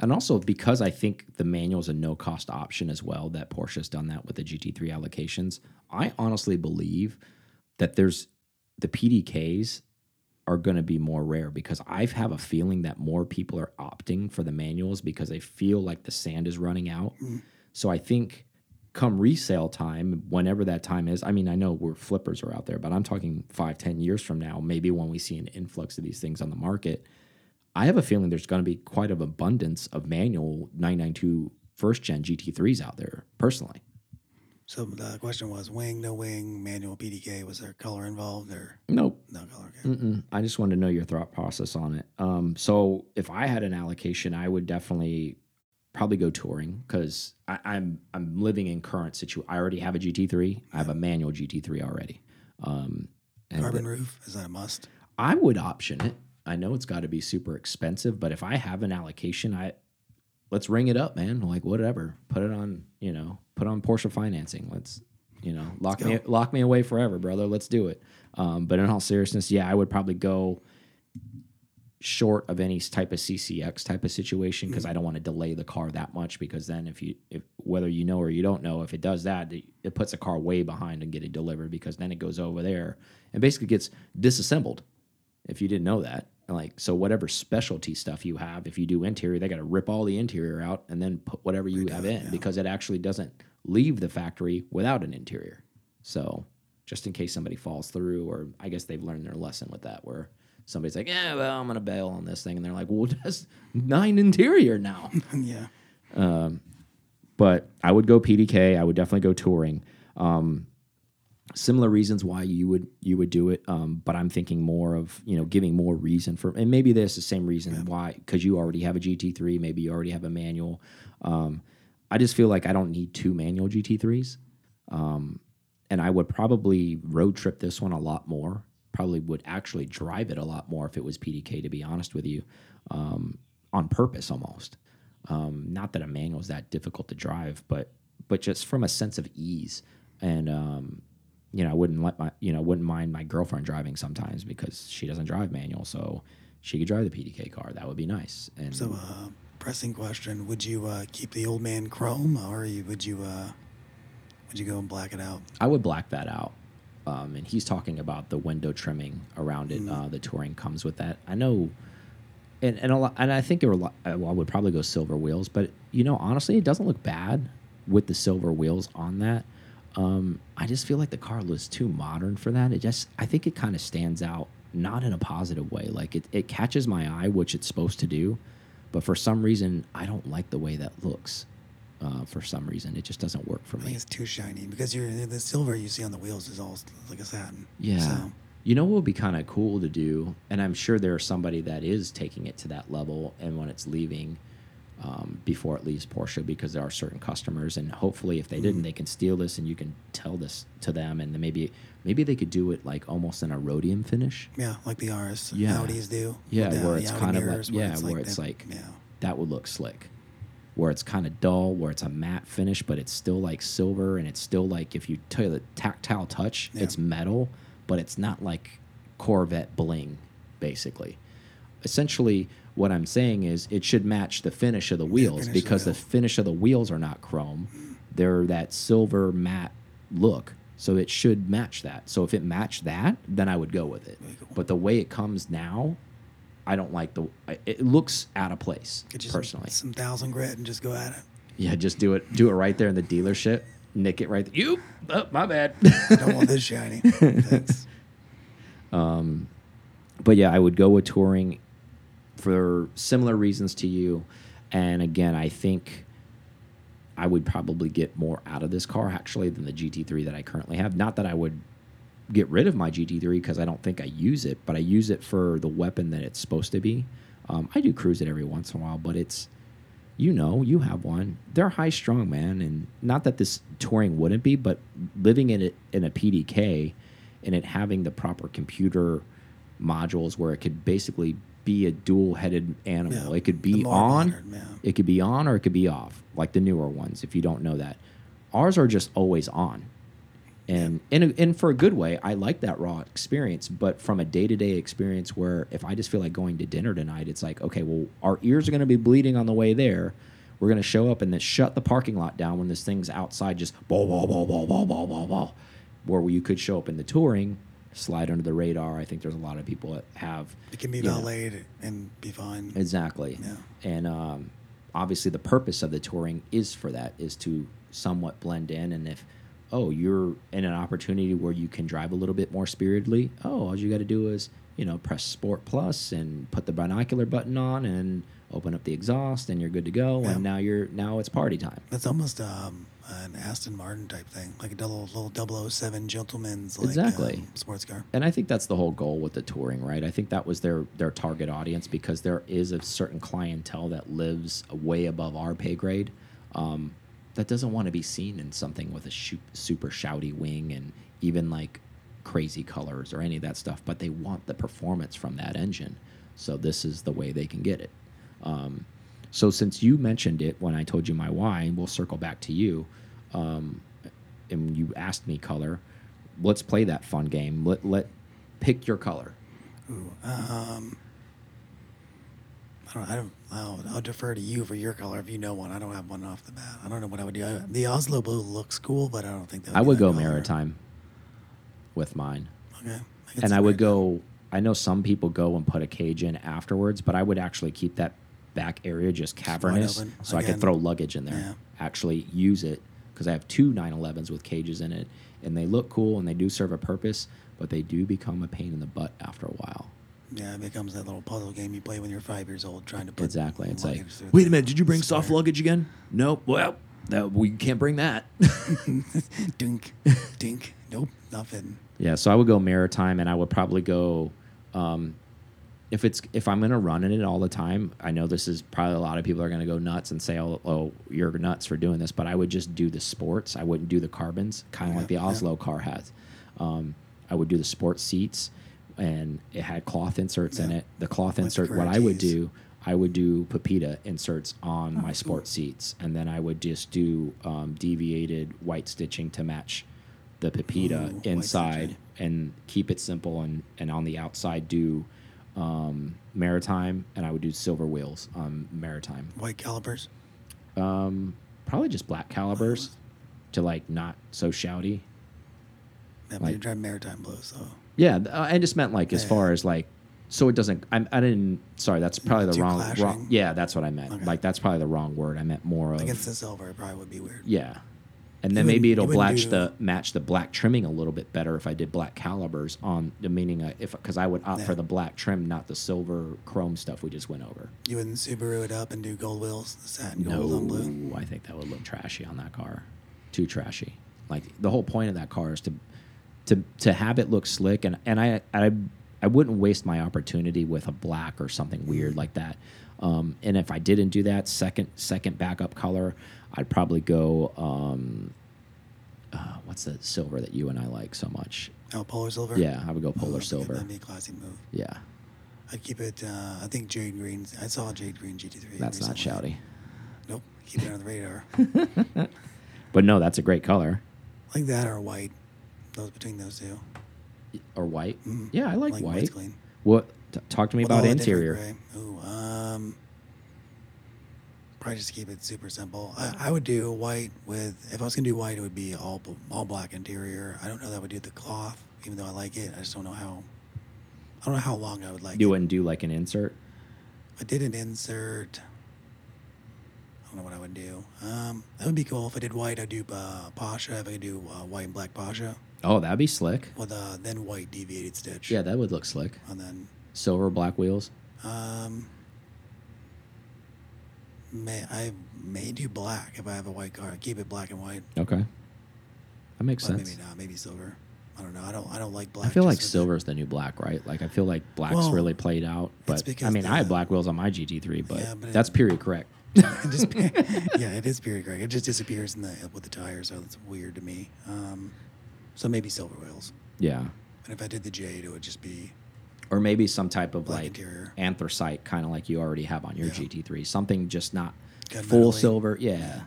and also because I think the manual is a no cost option as well, that Porsche's done that with the GT3 allocations. I honestly believe that there's the PDKs are going to be more rare because I have a feeling that more people are opting for the manuals because they feel like the sand is running out. Mm. So I think come resale time, whenever that time is, I mean, I know we're flippers are out there, but I'm talking five, ten years from now, maybe when we see an influx of these things on the market, I have a feeling there's going to be quite an abundance of manual 992 first gen GT3s out there, personally. So the question was wing, no wing, manual PDK. Was there color involved or Nope. no color? Okay. Mm-mm. I just wanted to know your thought process on it. Um, so if I had an allocation, I would definitely probably go touring because I'm I'm living in current situation. I already have a GT3. I have a manual GT3 already. Um, and Carbon roof is that a must? I would option it. I know it's got to be super expensive, but if I have an allocation, I let's ring it up, man. Like whatever, put it on, you know, put on Porsche financing. Let's, you know, lock me lock me away forever, brother. Let's do it. Um, but in all seriousness, yeah, I would probably go short of any type of CCX type of situation because I don't want to delay the car that much because then if you if whether you know or you don't know if it does that it, it puts a car way behind and get it delivered because then it goes over there and basically gets disassembled if you didn't know that. Like so whatever specialty stuff you have if you do interior they got to rip all the interior out and then put whatever you have in because it actually doesn't leave the factory without an interior. So just in case somebody falls through or i guess they've learned their lesson with that where somebody's like yeah well i'm gonna bail on this thing and they're like well that's nine interior now yeah. but I would go PDK. I would definitely go touring. Um, similar reasons why you would you would do it, um, but I'm thinking more of you know giving more reason for, and maybe there's the same reason why because you already have a GT3, maybe you already have a manual. Um, I just feel like I don't need two manual GT3s, um, and I would probably road trip this one a lot more. Probably would actually drive it a lot more if it was PDK. To be honest with you, um, on purpose almost. Um, not that a manual is that difficult to drive, but but just from a sense of ease, and um, you know, I wouldn't let my you know wouldn't mind my girlfriend driving sometimes because she doesn't drive manual, so she could drive the PDK car. That would be nice. And So uh, pressing question: Would you uh, keep the old man chrome, or you, would you uh, would you go and black it out? I would black that out. Um, and he's talking about the window trimming around it. Uh, the touring comes with that. I know, and and a lot, and I think there were. a lot- uh, Well, I would probably go silver wheels, but you know, honestly, it doesn't look bad with the silver wheels on that. Um, I just feel like the car looks too modern for that. It just, I think it kind of stands out, not in a positive way. Like it, it catches my eye, which it's supposed to do, but for some reason, I don't like the way that looks. Uh, for some reason, it just doesn't work for I me. it's too shiny because you're, the silver you see on the wheels is all like a satin. Yeah. So, You know what would be kind of cool to do, and I'm sure there's somebody that is taking it to that level, and when it's leaving, um, before it leaves Porsche because there are certain customers, and hopefully, if they didn't, they can steal this and you can tell this to them, and then maybe maybe they could do it like almost in a rhodium finish. Yeah, like the RS Yeah. Audis do. Yeah, The- where it's Audi kind of like yeah, where it's that- like yeah. that would look slick. Where it's kind of dull, where it's a matte finish, but it's still like silver, and it's still like if you tell the tactile touch, Yeah. it's metal, but it's not like Corvette bling, basically. Essentially, what I'm saying is it should match the finish of the wheels the because the wheel. finish of the wheels are not chrome; they're that silver matte look. So it should match that. So if it matched that, then I would go with it. But the way it comes now, I don't like the. It looks out of place Get you personally. some, thousand grit and just go at it. Yeah, just do it. Do it right there in the dealership. Nick it right. There. You. Oh, my bad. Don't want this shiny. Thanks. Um, but yeah, I would go with touring for similar reasons to you. And again, I think I would probably get more out of this car actually than the GT3 that I currently have. Not that I would get rid of my GT3 because I don't think I use it, but I use it for the weapon that it's supposed to be. Um, I do cruise it every once in a while, but it's you know, you have one. They're high strung, man, and not that this touring wouldn't be, but living in it in a PDK and it having the proper computer modules where it could basically be a dual headed animal. Yeah, it could be on, modern, yeah. it could be on or it could be off, like the newer ones. If you don't know that, ours are just always on, and in a, and for a good way, I like that raw experience. But from a day to day experience, where if I just feel like going to dinner tonight, it's like okay, well, our ears are going to be bleeding on the way there. We're going to show up and then shut the parking lot down when this thing's outside, just ball, ball, ball, ball, ball, ball, ball, ball. Where you could show up in the touring, slide under the radar. I think there's a lot of people that have It can be you know, and be fine. Exactly. Yeah. And um, obviously, the purpose of the touring is for that, is to somewhat blend in. And if, oh, you're in an opportunity where you can drive a little bit more spiritedly, oh, all you got to do is, you know, press Sport Plus and put the binocular button on and open up the exhaust, and you're good to go. Yeah. And now you're now it's party time. That's almost um, an Aston Martin type thing, like a little, little 007 gentleman's like, Exactly. um, sports car. and I think that's the whole goal with the touring, right? I think that was their their target audience because there is a certain clientele that lives way above our pay grade um, that doesn't want to be seen in something with a super shouty wing and even like crazy colors or any of that stuff, but they want the performance from that engine. So this is the way they can get it. Um, so since you mentioned it when I told you my why, we'll circle back to you. Um, and you asked me color. Let's play that fun game. Let let pick your color. Ooh, um, I don't. I don't. I'll, I'll defer to you for your color if you know one. I don't have one off the bat. I don't know what I would do. I, the Oslo blue looks cool, but I don't think that. I be would my go color. maritime with mine, Okay. can and I would go. I know some people go and put a cage in afterwards, but I would actually keep that back area just cavernous, so I could throw luggage in there. yeah. Actually use it because I have two 911s with cages in it, and they look cool and they do serve a purpose, but they do become a pain in the butt after a while. Yeah, it becomes that little puzzle game you play when you're five years old, trying to put Exactly. It's like, wait a minute, did you bring soft square. luggage again? Nope. Well, that, we can't bring that. dink, dink. Nope, nothing. yeah, so I would go maritime, and I would probably go. Um, if it's if I'm gonna run in it all the time, I know this is probably a lot of people are gonna go nuts and say, "Oh, oh you're nuts for doing this," but I would just do the sports. I wouldn't do the carbons, kind of like the Yeah, yeah. Oslo car has. Um, I would do the sports seats, and it had cloth inserts in it. The cloth With insert, what I would do, I would do Pepita inserts on Oh, my sports seats, and then I would just do um, deviated white stitching to match the Pepita Ooh, inside, and keep it simple, and and on the outside do um, maritime, and I would do silver wheels on maritime. White calipers. Um, probably just black calipers to like not so shouty. Yeah, Like- you drive maritime blue, so Yeah, I just meant like as Yeah. far as like, so it doesn't. I, I didn't. Sorry, that's probably the wrong, clashing? wrong. Yeah, that's what I meant. Okay. Like that's probably the wrong word. I meant more of. against the silver, it probably would be weird. Yeah, and then maybe it'll match the match the black trimming a little bit better if I did black calipers on the meaning uh, if because I would opt for the black trim, not the silver chrome stuff we just went over. You wouldn't Subaru it up and do gold wheels, the satin No, gold on blue. I think that would look trashy on that car. Too trashy. Like the whole point of that car is to to to have it look slick and and I I I wouldn't waste my opportunity with a black or something weird like that. Um, and if I didn't do that, second second backup color, I'd probably go. Um, uh, what's the silver that you and I like so much? Oh, polar silver. Yeah, I would go Oh, polar that'd silver. That'd be a classy move. Yeah, I keep it. Uh, I think jade green. I saw jade green GT3. that's not shouty. Nope. Keep it on the radar. But no, that's a great color. like that or white. Those between those two. Or white. Mm. Yeah, I like, Like white. clean. What? Talk to me With about all the different interior. Ooh, um, probably just keep it super simple. I, I would do white with. If I was gonna do white, it would be all all black interior. I don't know that I would do the cloth, even though I like it. I just don't know how. I don't know how long I would like Do it. and do like an insert. I did an insert. I don't know what I would do. Um, that would be cool. If I did white, I'd do uh, Pasha. If I could do uh, white and black Pasha Oh, that'd be slick. with uh, then white deviated stitch. Yeah, that would look slick. And then Silver black wheels. Um, may I may do black if I have a white car. Keep it black and white. Okay, that makes But sense. maybe not. Maybe silver. I don't know. I don't. I don't like black. I feel like silver is the new black, right? Like I feel like black's Well, really played out. But I mean, I have black wheels on my GT3, but, Yeah, but it- that's period correct. It just, yeah, it is period correct. It just disappears in the with the tires, so it's weird to me. Um, so maybe silver wheels. yeah, And if I did the jade, it would just be or maybe some type of like interior. anthracite, kind of like you already have on your Yeah. GT3. Something just not full silver. Yeah.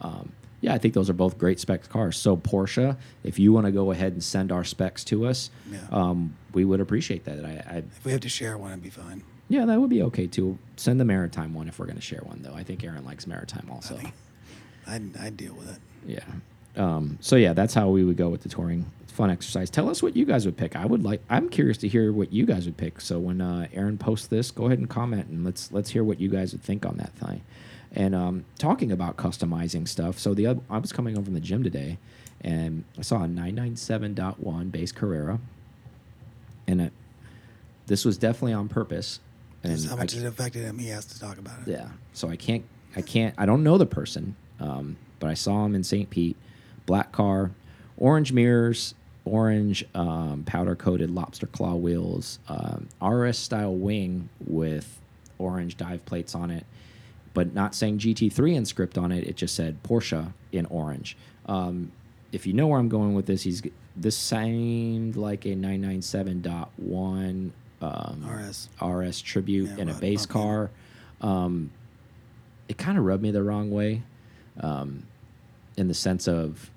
Um, yeah, I think those are both great spec cars. So Porsche, if you want to go ahead and send our specs to us, Yeah. um, we would appreciate that. I, I if we have to share one, it'd be fine. Yeah, that would be okay too. Send the maritime one if we're going to share one, though. I think Aaron likes maritime also. I I'd, I'd deal with it. Yeah. Um, so yeah, that's how we would go with the touring. It's fun exercise. Tell us what you guys would pick. I would like. I'm curious to hear what you guys would pick. So when uh, Aaron posts this, go ahead and comment and let's let's hear what you guys would think on that thing. And um, talking about customizing stuff. So the oth- I was coming home from the gym today, and I saw a 997.1 base Carrera, and it, this was definitely on purpose. And how I- much it affected him, he has to talk about it. yeah. So I can't, I can't, I don't know the person, um, but I saw him in St. Pete, black car, orange mirrors, orange um, powder coated lobster claw wheels, um, RS style wing with orange dive plates on it, but not saying GT3 in script on it. It just said Porsche in orange. Um, if you know where I'm going with this, he's this seemed like a 997.1 um, RS. RS tribute Yeah, in a base car. Um, it kind of rubbed me the wrong way, um, in the sense of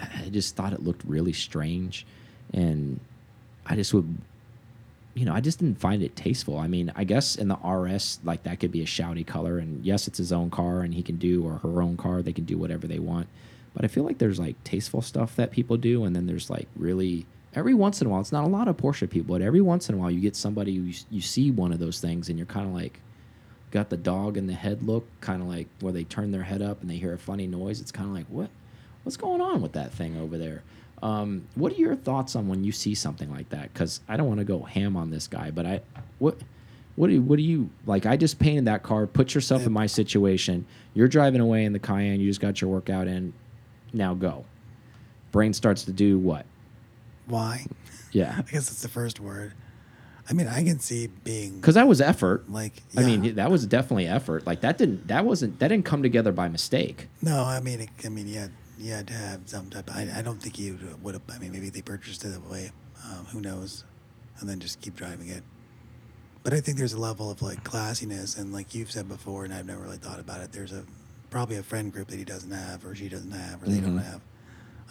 I just thought it looked really strange, and I just would, you know, I just didn't find it tasteful. I mean, I guess in the RS, like that could be a shouty color, and yes, it's his own car, and he can do or her own car, they can do whatever they want. But I feel like there's like tasteful stuff that people do, and then there's like really every once in a while. It's not a lot of Porsche people, but every once in a while you get somebody you, you see one of those things, and you're kind of like got the dog in the head look, kind of like where they turn their head up and they hear a funny noise. It's kind of like what what's going on with that thing over there. Um, what are your thoughts on when you see something like that? Because I don't want to go ham on this guy, but I what what do what do you like? I just painted that car. Put yourself in my situation. You're driving away in the Cayenne. You just got your workout in. Now go. Brain starts to do what? Why? Yeah, I guess it's the first word. I mean, I can see being because that was effort. like. I mean, that was definitely effort. Like that didn't that wasn't that didn't come together by mistake. No, I mean, it, I mean, you you to have some type. I, I don't think he would have. I mean, maybe they purchased it that way. Um, who knows? And then just keep driving it. But I think there's a level of like classiness, and like you've said before, and I've never really thought about it. There's a probably a friend group that he doesn't have, or she doesn't have, or they don't Mhm. have.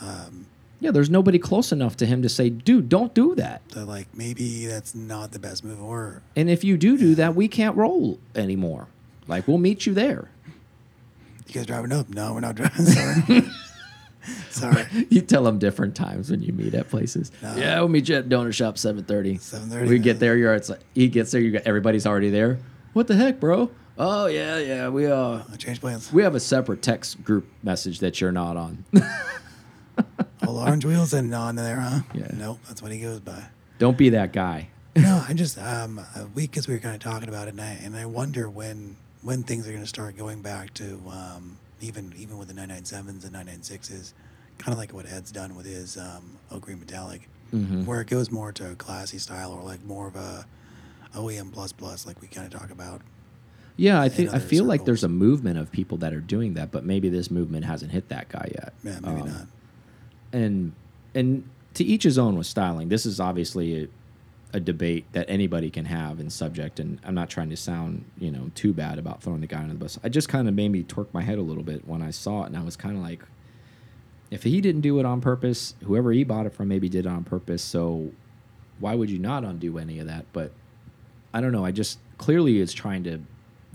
Um, Yeah, there's nobody close enough to him to say, dude, don't do that. so like maybe that's not the best move, or And if you do do that, we can't roll anymore. Like we'll meet you there. you guys driving up? No, we're not driving. Sorry. Sorry. You tell them different times when you meet at places. No. Yeah, we'll meet you at donor shop seven thirty. 7:30, We get there. You're. It's like he gets there. You got everybody's already there. What the heck, bro? Oh yeah, yeah. We uh I changed plans. we have a separate text group message that you're not on. All orange wheels and on there, huh? Yeah. Nope, that's what he goes by. Don't be that guy. no, I just um, uh, we because we were kind of talking about it, and I and I wonder when when things are going to start going back to um, even even with the 997s and 996s, kind of like what Ed's done with his um, Oak Green Metallic. Mhm. where it goes more to a classy style or like more of a OEM plus plus, like we kind of talk about. Yeah, I think I feel like there's a movement of people that are doing that, but maybe this movement hasn't hit that guy yet. Yeah, maybe Um, not. and and to each his own with styling. This is obviously a, debate that anybody can have in subject, and I'm not trying to sound you know too bad about throwing the guy under the bus. I just kind of made me twerk my head a little bit when I saw it, and I was kind of like, if he didn't do it on purpose, whoever he bought it from maybe did it on purpose. So why would you not undo any of that? But I don't know. I just clearly is trying to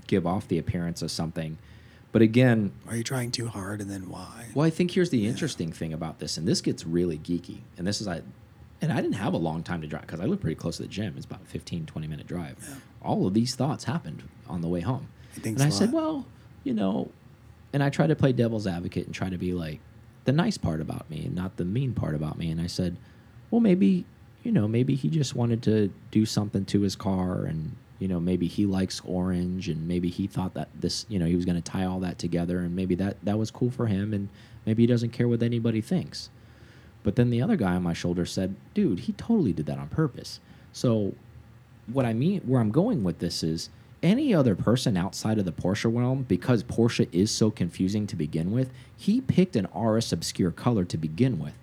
give off the appearance of something. But again, Are you trying too hard, and then why? well, I think here's the interesting thing about this, and this gets really geeky. And this is I, and I didn't have a long time to drive because I live pretty close to the gym. It's about a 15, 20 minute drive. Yeah. All of these thoughts happened on the way home. And I said, well, you know, and I try to play devil's advocate and try to be like the nice part about me and not the mean part about me. And I said, well, maybe, you know, maybe he just wanted to do something to his car and, you know, maybe he likes orange and maybe he thought that this, you know, he was going to tie all that together and maybe that that was cool for him and maybe he doesn't care what anybody thinks. But then the other guy on my shoulder said, dude, he totally did that on purpose. So what I mean, where I'm going with this is any other person outside of the Porsche realm, because Porsche is so confusing to begin with, he picked an RS obscure color to begin with.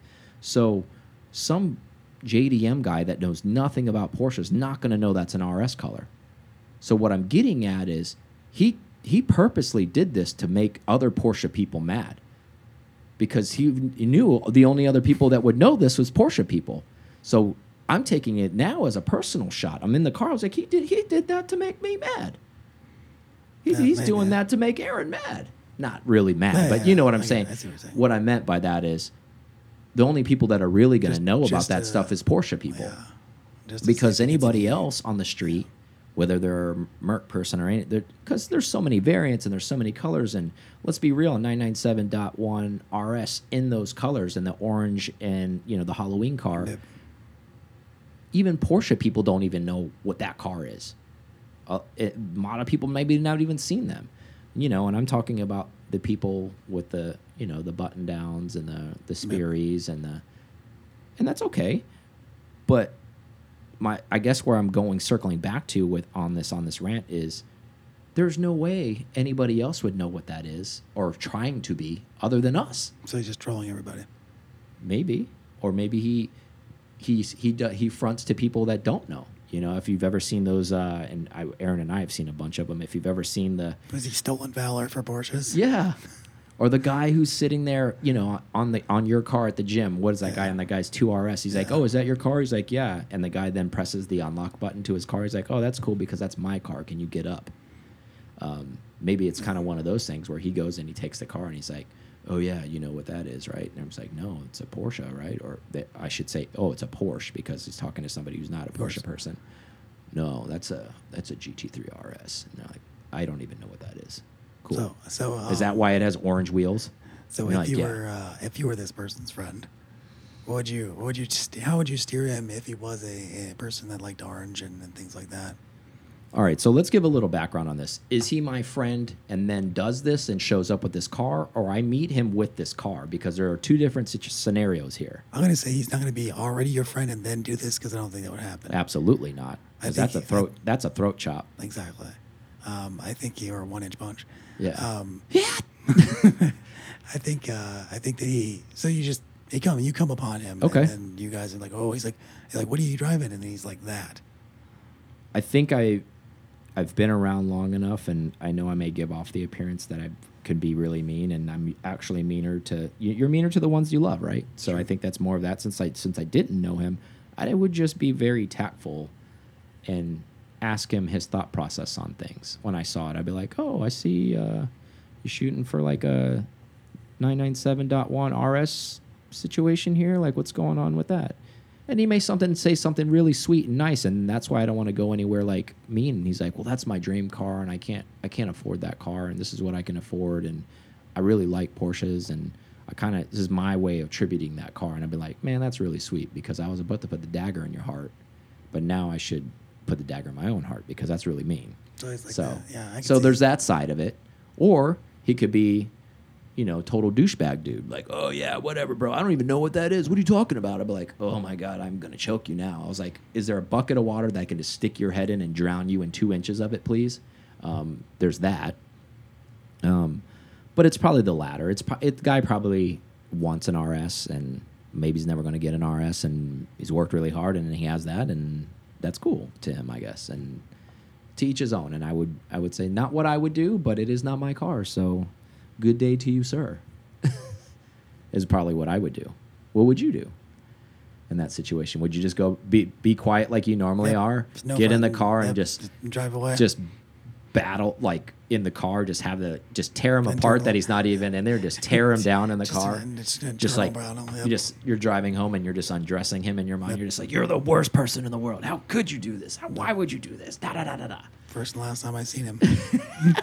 So some JDM guy that knows nothing about Porsche is not going to know that's an RS color. So what I'm getting at is he he purposely did this to make other Porsche people mad because he, he knew the only other people that would know this was Porsche people. So I'm taking it now as a personal shot. I'm in the car. I was like, he did he did that to make me mad. He's maybe. doing that to make Aaron mad. Not really mad, Yeah, but yeah, you know what I'm saying. What saying. What I meant by that is the only people that are really going to know about that uh, stuff is Porsche people Yeah. Because anybody else on the street, whether they're a Merc person or any, because there's so many variants and there's so many colors, and let's be real, 997.1 RS in those colors and the orange and you know the Halloween car, Yep. even Porsche people don't even know what that car is. Uh, it, a lot of people maybe not even seen them, you know. And I'm talking about the people with the you know the button downs and the the Sperry's and the, and that's okay, but my I guess where I'm going circling back to with on this on this rant is there's no way anybody else would know what that is or trying to be other than us. So he's just trolling everybody. maybe. Or maybe he he's he he fronts to people that don't know. You know if you've ever seen those uh and I, Aaron and I have seen a bunch of them if you've ever seen the Was he stolen valor for Porsches? yeah or the guy who's sitting there you know on the on your car at the gym what is that guy Yeah. on that guy's 2RS he's like oh is that your car he's like yeah and the guy then presses the unlock button to his car he's like oh that's cool because that's my car can you get up um, maybe it's kind of one of those things where he goes and he takes the car and he's like, "Oh yeah, you know what that is, right?" And I'm just like, "No, it's a Porsche, right?" Or that I should say, "Oh, it's a Porsche," because he's talking to somebody who's not a. Porsche person. No, that's a that's a GT3 RS. And they're like, I don't even know what that is. Cool. So, so um, is that why it has orange wheels? So if like, you yeah. were uh, if you were this person's friend, what would you what would you st- how would you steer him if he was a, a person that liked orange and, and things like that? All right, so let's give a little background on this. Is he my friend and then does this and shows up with this car, or I meet him with this car? Because there are two different scenarios here. I'm gonna say he's not gonna be already your friend and then do this because I don't think that would happen. Absolutely not. I that's a he- throat. that's a throat chop. Exactly. Um, I think you're a one inch punch. Yeah. Um, I think uh, I think that he. So you just he come you come upon him. Okay. And, then you guys are like, oh, he's like, he's like, what are you driving? And he's like that. I think I, I've been around long enough, and I know I may give off the appearance that I could be really mean, and I'm actually meaner to. you- You're meaner to the ones you love, right? So I think that's more of that. Since I since I didn't know him, I would just be very tactful, and ask him his thought process on things. When I saw it, I'd be like, "Oh, I see uh, you're shooting for like a 997.1 RS situation here. Like, what's going on with that?" And he may something say something really sweet and nice, and that's why I don't want to go anywhere like mean. And he's like, "Well, that's my dream car, and I can't, I can't afford that car, and this is what I can afford, and I really like Porsches, and I kind of this is my way of tributing that car." And I'd be like, "Man, that's really sweet because I was about to put the dagger in your heart, but now I should put the dagger in my own heart because that's really mean." Like, so, that. yeah. I so there's it. that side of it, or he could be you know, total douchebag dude. Like, oh yeah, whatever, bro. I don't even know what that is. What are you talking about? I'd be like, oh my god, I'm gonna choke you now. I was like, is there a bucket of water that I can just stick your head in and drown you in two inches of it, please? Um, there's that. Um, but it's probably the latter. It's it, the guy probably wants an RS and maybe he's never going to get an RS and he's worked really hard and he has that and that's cool to him, I guess. And to each his own. And I would I would say not what I would do, but it is not my car. So good day to you, sir. is probably what I would do. What would you do in that situation? Would you just go be be quiet like you normally are, no get in the car and just drive away. just battle like in the car, just have the just tear him apart that he's not even in there, just tear him down in the Just- car. and just, uh, Just like him, you just you're driving home and you're just undressing him in your mind. Yep. You're just like you're the worst person in the world. How could you do this? How, why would you do this? Da da da da da. First and last time I seen him.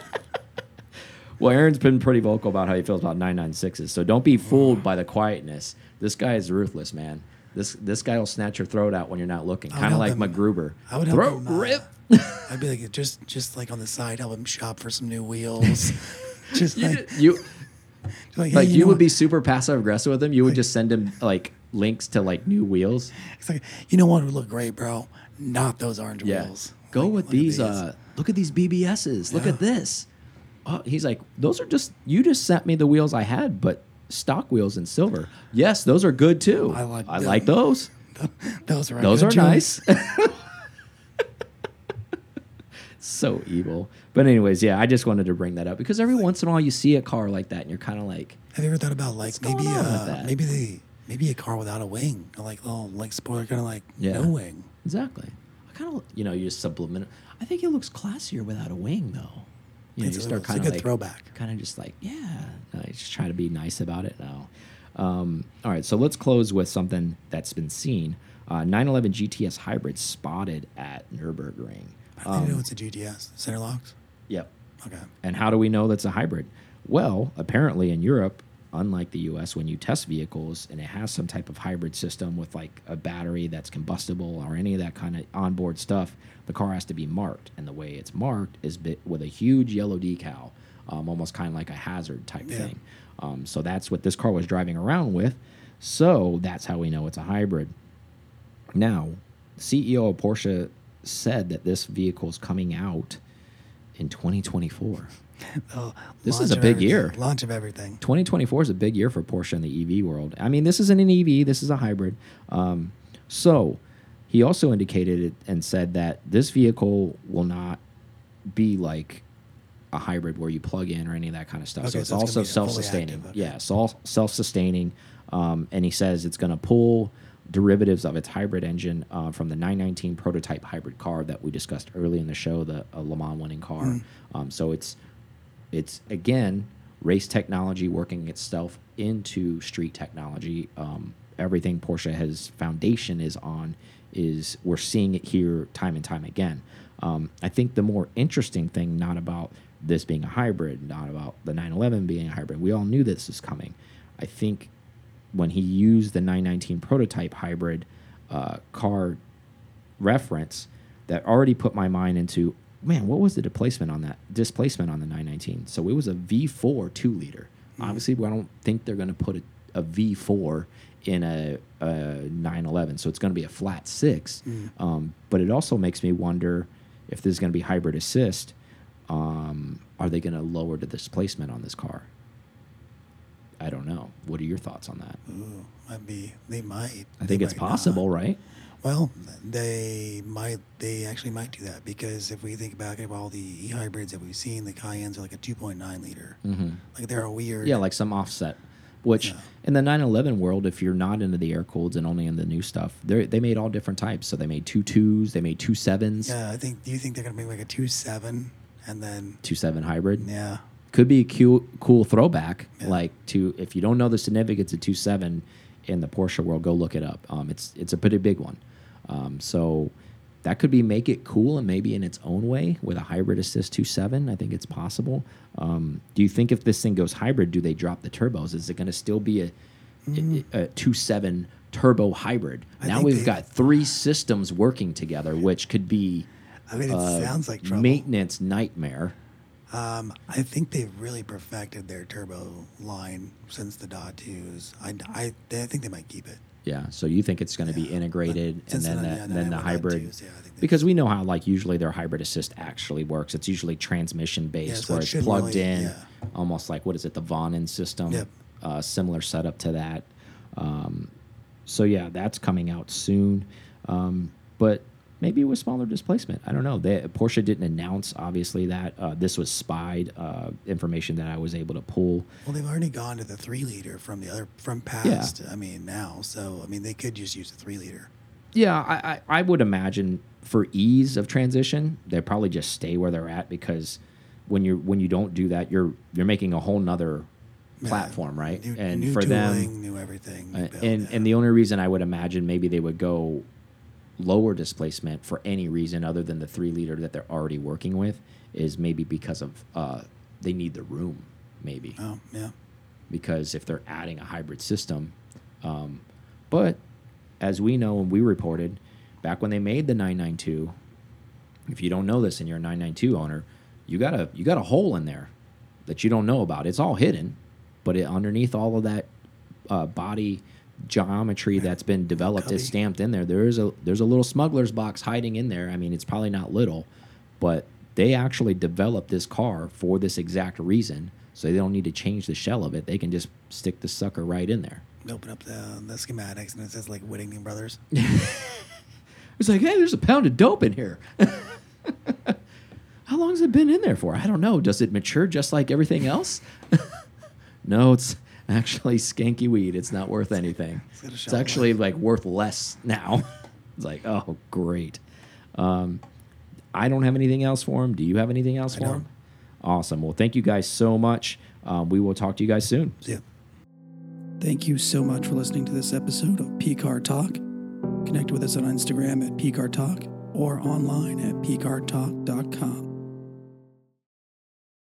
Well, Aaron's been pretty vocal about how he feels about 996s. So don't be fooled by the quietness. This guy is ruthless, man. This this guy will snatch your throat out when you're not looking. Kind of like him- MacGruber. I would help throat him, uh, rip. I'd be like, just just like on the side, help him shop for some new wheels. just You, like, you like, hey, like you know would what? be super passive aggressive with him. You would just send him like links to like new wheels. It's like, you know what would look great, bro? Not those orange Yeah. wheels. Go Like, with at these. Uh, look at these BBSs. Look at this. Oh, he's like, those are just. You just sent me the wheels I had, but stock wheels in silver. Yes, those are good too. I like I them. like those. those are Those are choice. nice. so evil. But anyways, yeah, I just wanted to bring that up because every once in a while you see a car like that and you're kind of like, Have you ever thought about like maybe uh, maybe the maybe a car without a wing, like little like spoiler, kind of like Yeah. no wing. exactly. I kind of, you know, you just subliminal. I think it looks classier without a wing though. You know, It's you a- start kind of good like throwback. Kind of just like, yeah, you just try to be nice about it now. Um, all right, so let's close with something that's been seen. Uh, 911 GTS hybrid spotted at Nürburgring. I didn't know Um, it's a GTS center locks. Yep. Okay. And how do we know that's a hybrid? Well, apparently in Europe, unlike the US, when you test vehicles and it has some type of hybrid system with like a battery that's combustible or any of that kind of onboard stuff, the car has to be marked. And the way it's marked is bit with a huge yellow decal, um, almost kind of like a hazard type Yeah. thing. Um, so that's what this car was driving around with. So that's how we know it's a hybrid. Now, CEO of Porsche said that this vehicle is coming out in 2024. The This is a big year. Launch of everything. 2024 is a big year for Porsche in the EV world. I mean, this isn't an EV, this is a hybrid. Um, so he also indicated it and said that this vehicle will not be like a hybrid where you plug in or any of that kind of stuff. so it's so it's also gonna be fully self-sustaining. active, okay. Yeah, it's all self-sustaining. Um, and he says it's going to pull derivatives of its hybrid engine uh, from the 919 prototype hybrid car that we discussed early in the show, the uh, Le Mans winning car. Mm. Um, so it's it's again race technology working itself into street technology. Um, everything Porsche has foundation is on is we're seeing it here time and time again. Um, I think the more interesting thing, not about this being a hybrid, not about the 911 being a hybrid. We all knew this was coming. I think when he used the 919 prototype hybrid uh, car reference, that already put my mind into man, what was the displacement on that displacement on the 919? So it was a V4 two liter. Obviously, I don't think they're going to put a, a V4 in a, a 911, so it's going to be a flat six. Um, but it also makes me wonder if this is going to be hybrid assist. Um, are they going to lower the displacement on this car? I don't know. What are your thoughts on that? Ooh, might be. They might. I They think it's might not. possible, right? Well, they might. They actually might do that because if we think back at all the e hybrids that we've seen, the Cayennes are like a 2.9 liter. Mm-hmm. Like they're a weird. Yeah, like some offset. Which Yeah. in the 911 world, if you're not into the air cooled and only in the new stuff, they they made all different types. So they made two twos, they made two sevens, Yeah, I think. Do you think they're gonna make like a two seven, and then two seven hybrid. yeah, Could be a cool, cool throwback. Yeah. Like to if you don't know the significance of two seven in the Porsche world, go look it up. Um, it's it's a pretty big one. Um, so that could be make it cool and maybe in its own way with a hybrid assist 2.7 i think it's possible um, do you think if this thing goes hybrid do they drop the turbos is it going to still be a, a, a 2.7 turbo hybrid I now we've got three systems working together which could be I mean, it uh, sounds like trouble. maintenance nightmare Um, I think they've really perfected their turbo line since the Dot 2s. I, I, I think they might keep it. Yeah. So you think it's going to be Yeah, integrated and since then the- yeah, the then the hybrid yeah, I think they- because we know how like usually their hybrid assist actually works. It's usually transmission based so where it's plugged really- in, almost like what is it the Vonnen system? Yep. Uh, similar setup to that. Um, so yeah, that's coming out soon. Um, but maybe with smaller displacement. I don't know. They, Porsche didn't announce obviously that uh, this was spied uh, information that I was able to pull. Well, they've already gone to the three liter from the other from past. I mean, now, so I mean, they could just use the three liter. Yeah, I, I, I would imagine for ease of transition, they probably just stay where they're at because when you when you don't do that, you're you're making a whole nother platform, right? New, and new for tooling, them, new everything. New build, and yeah. and the only reason I would imagine maybe they would go lower displacement for any reason other than the three liter that they're already working with is maybe because of uh, they need the room, maybe oh yeah, because if they're adding a hybrid system. Um, but as we know and we reported back when they made the 992, if you don't know this and you're a 992 owner, you got a you got a hole in there that you don't know about. It's all hidden, but it, underneath all of that uh, body geometry that's been developed is stamped in there. There is a there's a little smuggler's box hiding in there. I mean, it's probably not little, but they actually developed this car for this exact reason. So they don't need to change the shell of it. They can just stick the sucker right in there. open up the the schematics and it says like Whittington Brothers. It's like, hey, there's a pound of dope in here. How long has it been in there for? I don't know. Does it mature just like everything else? no, it's actually skanky weed. It's not worth anything. It's got a It's actually life. like worth less now. it's like, oh, great. Um, I don't have anything else for him. Do you have anything else I for don't. him? Awesome. Well, thank you guys so much. Um, we will talk to you guys soon. So, yeah. Thank you so much for listening to this episode of PCAR Talk. Connect with us on Instagram at PCAR Talk or online at PCARTalk.com.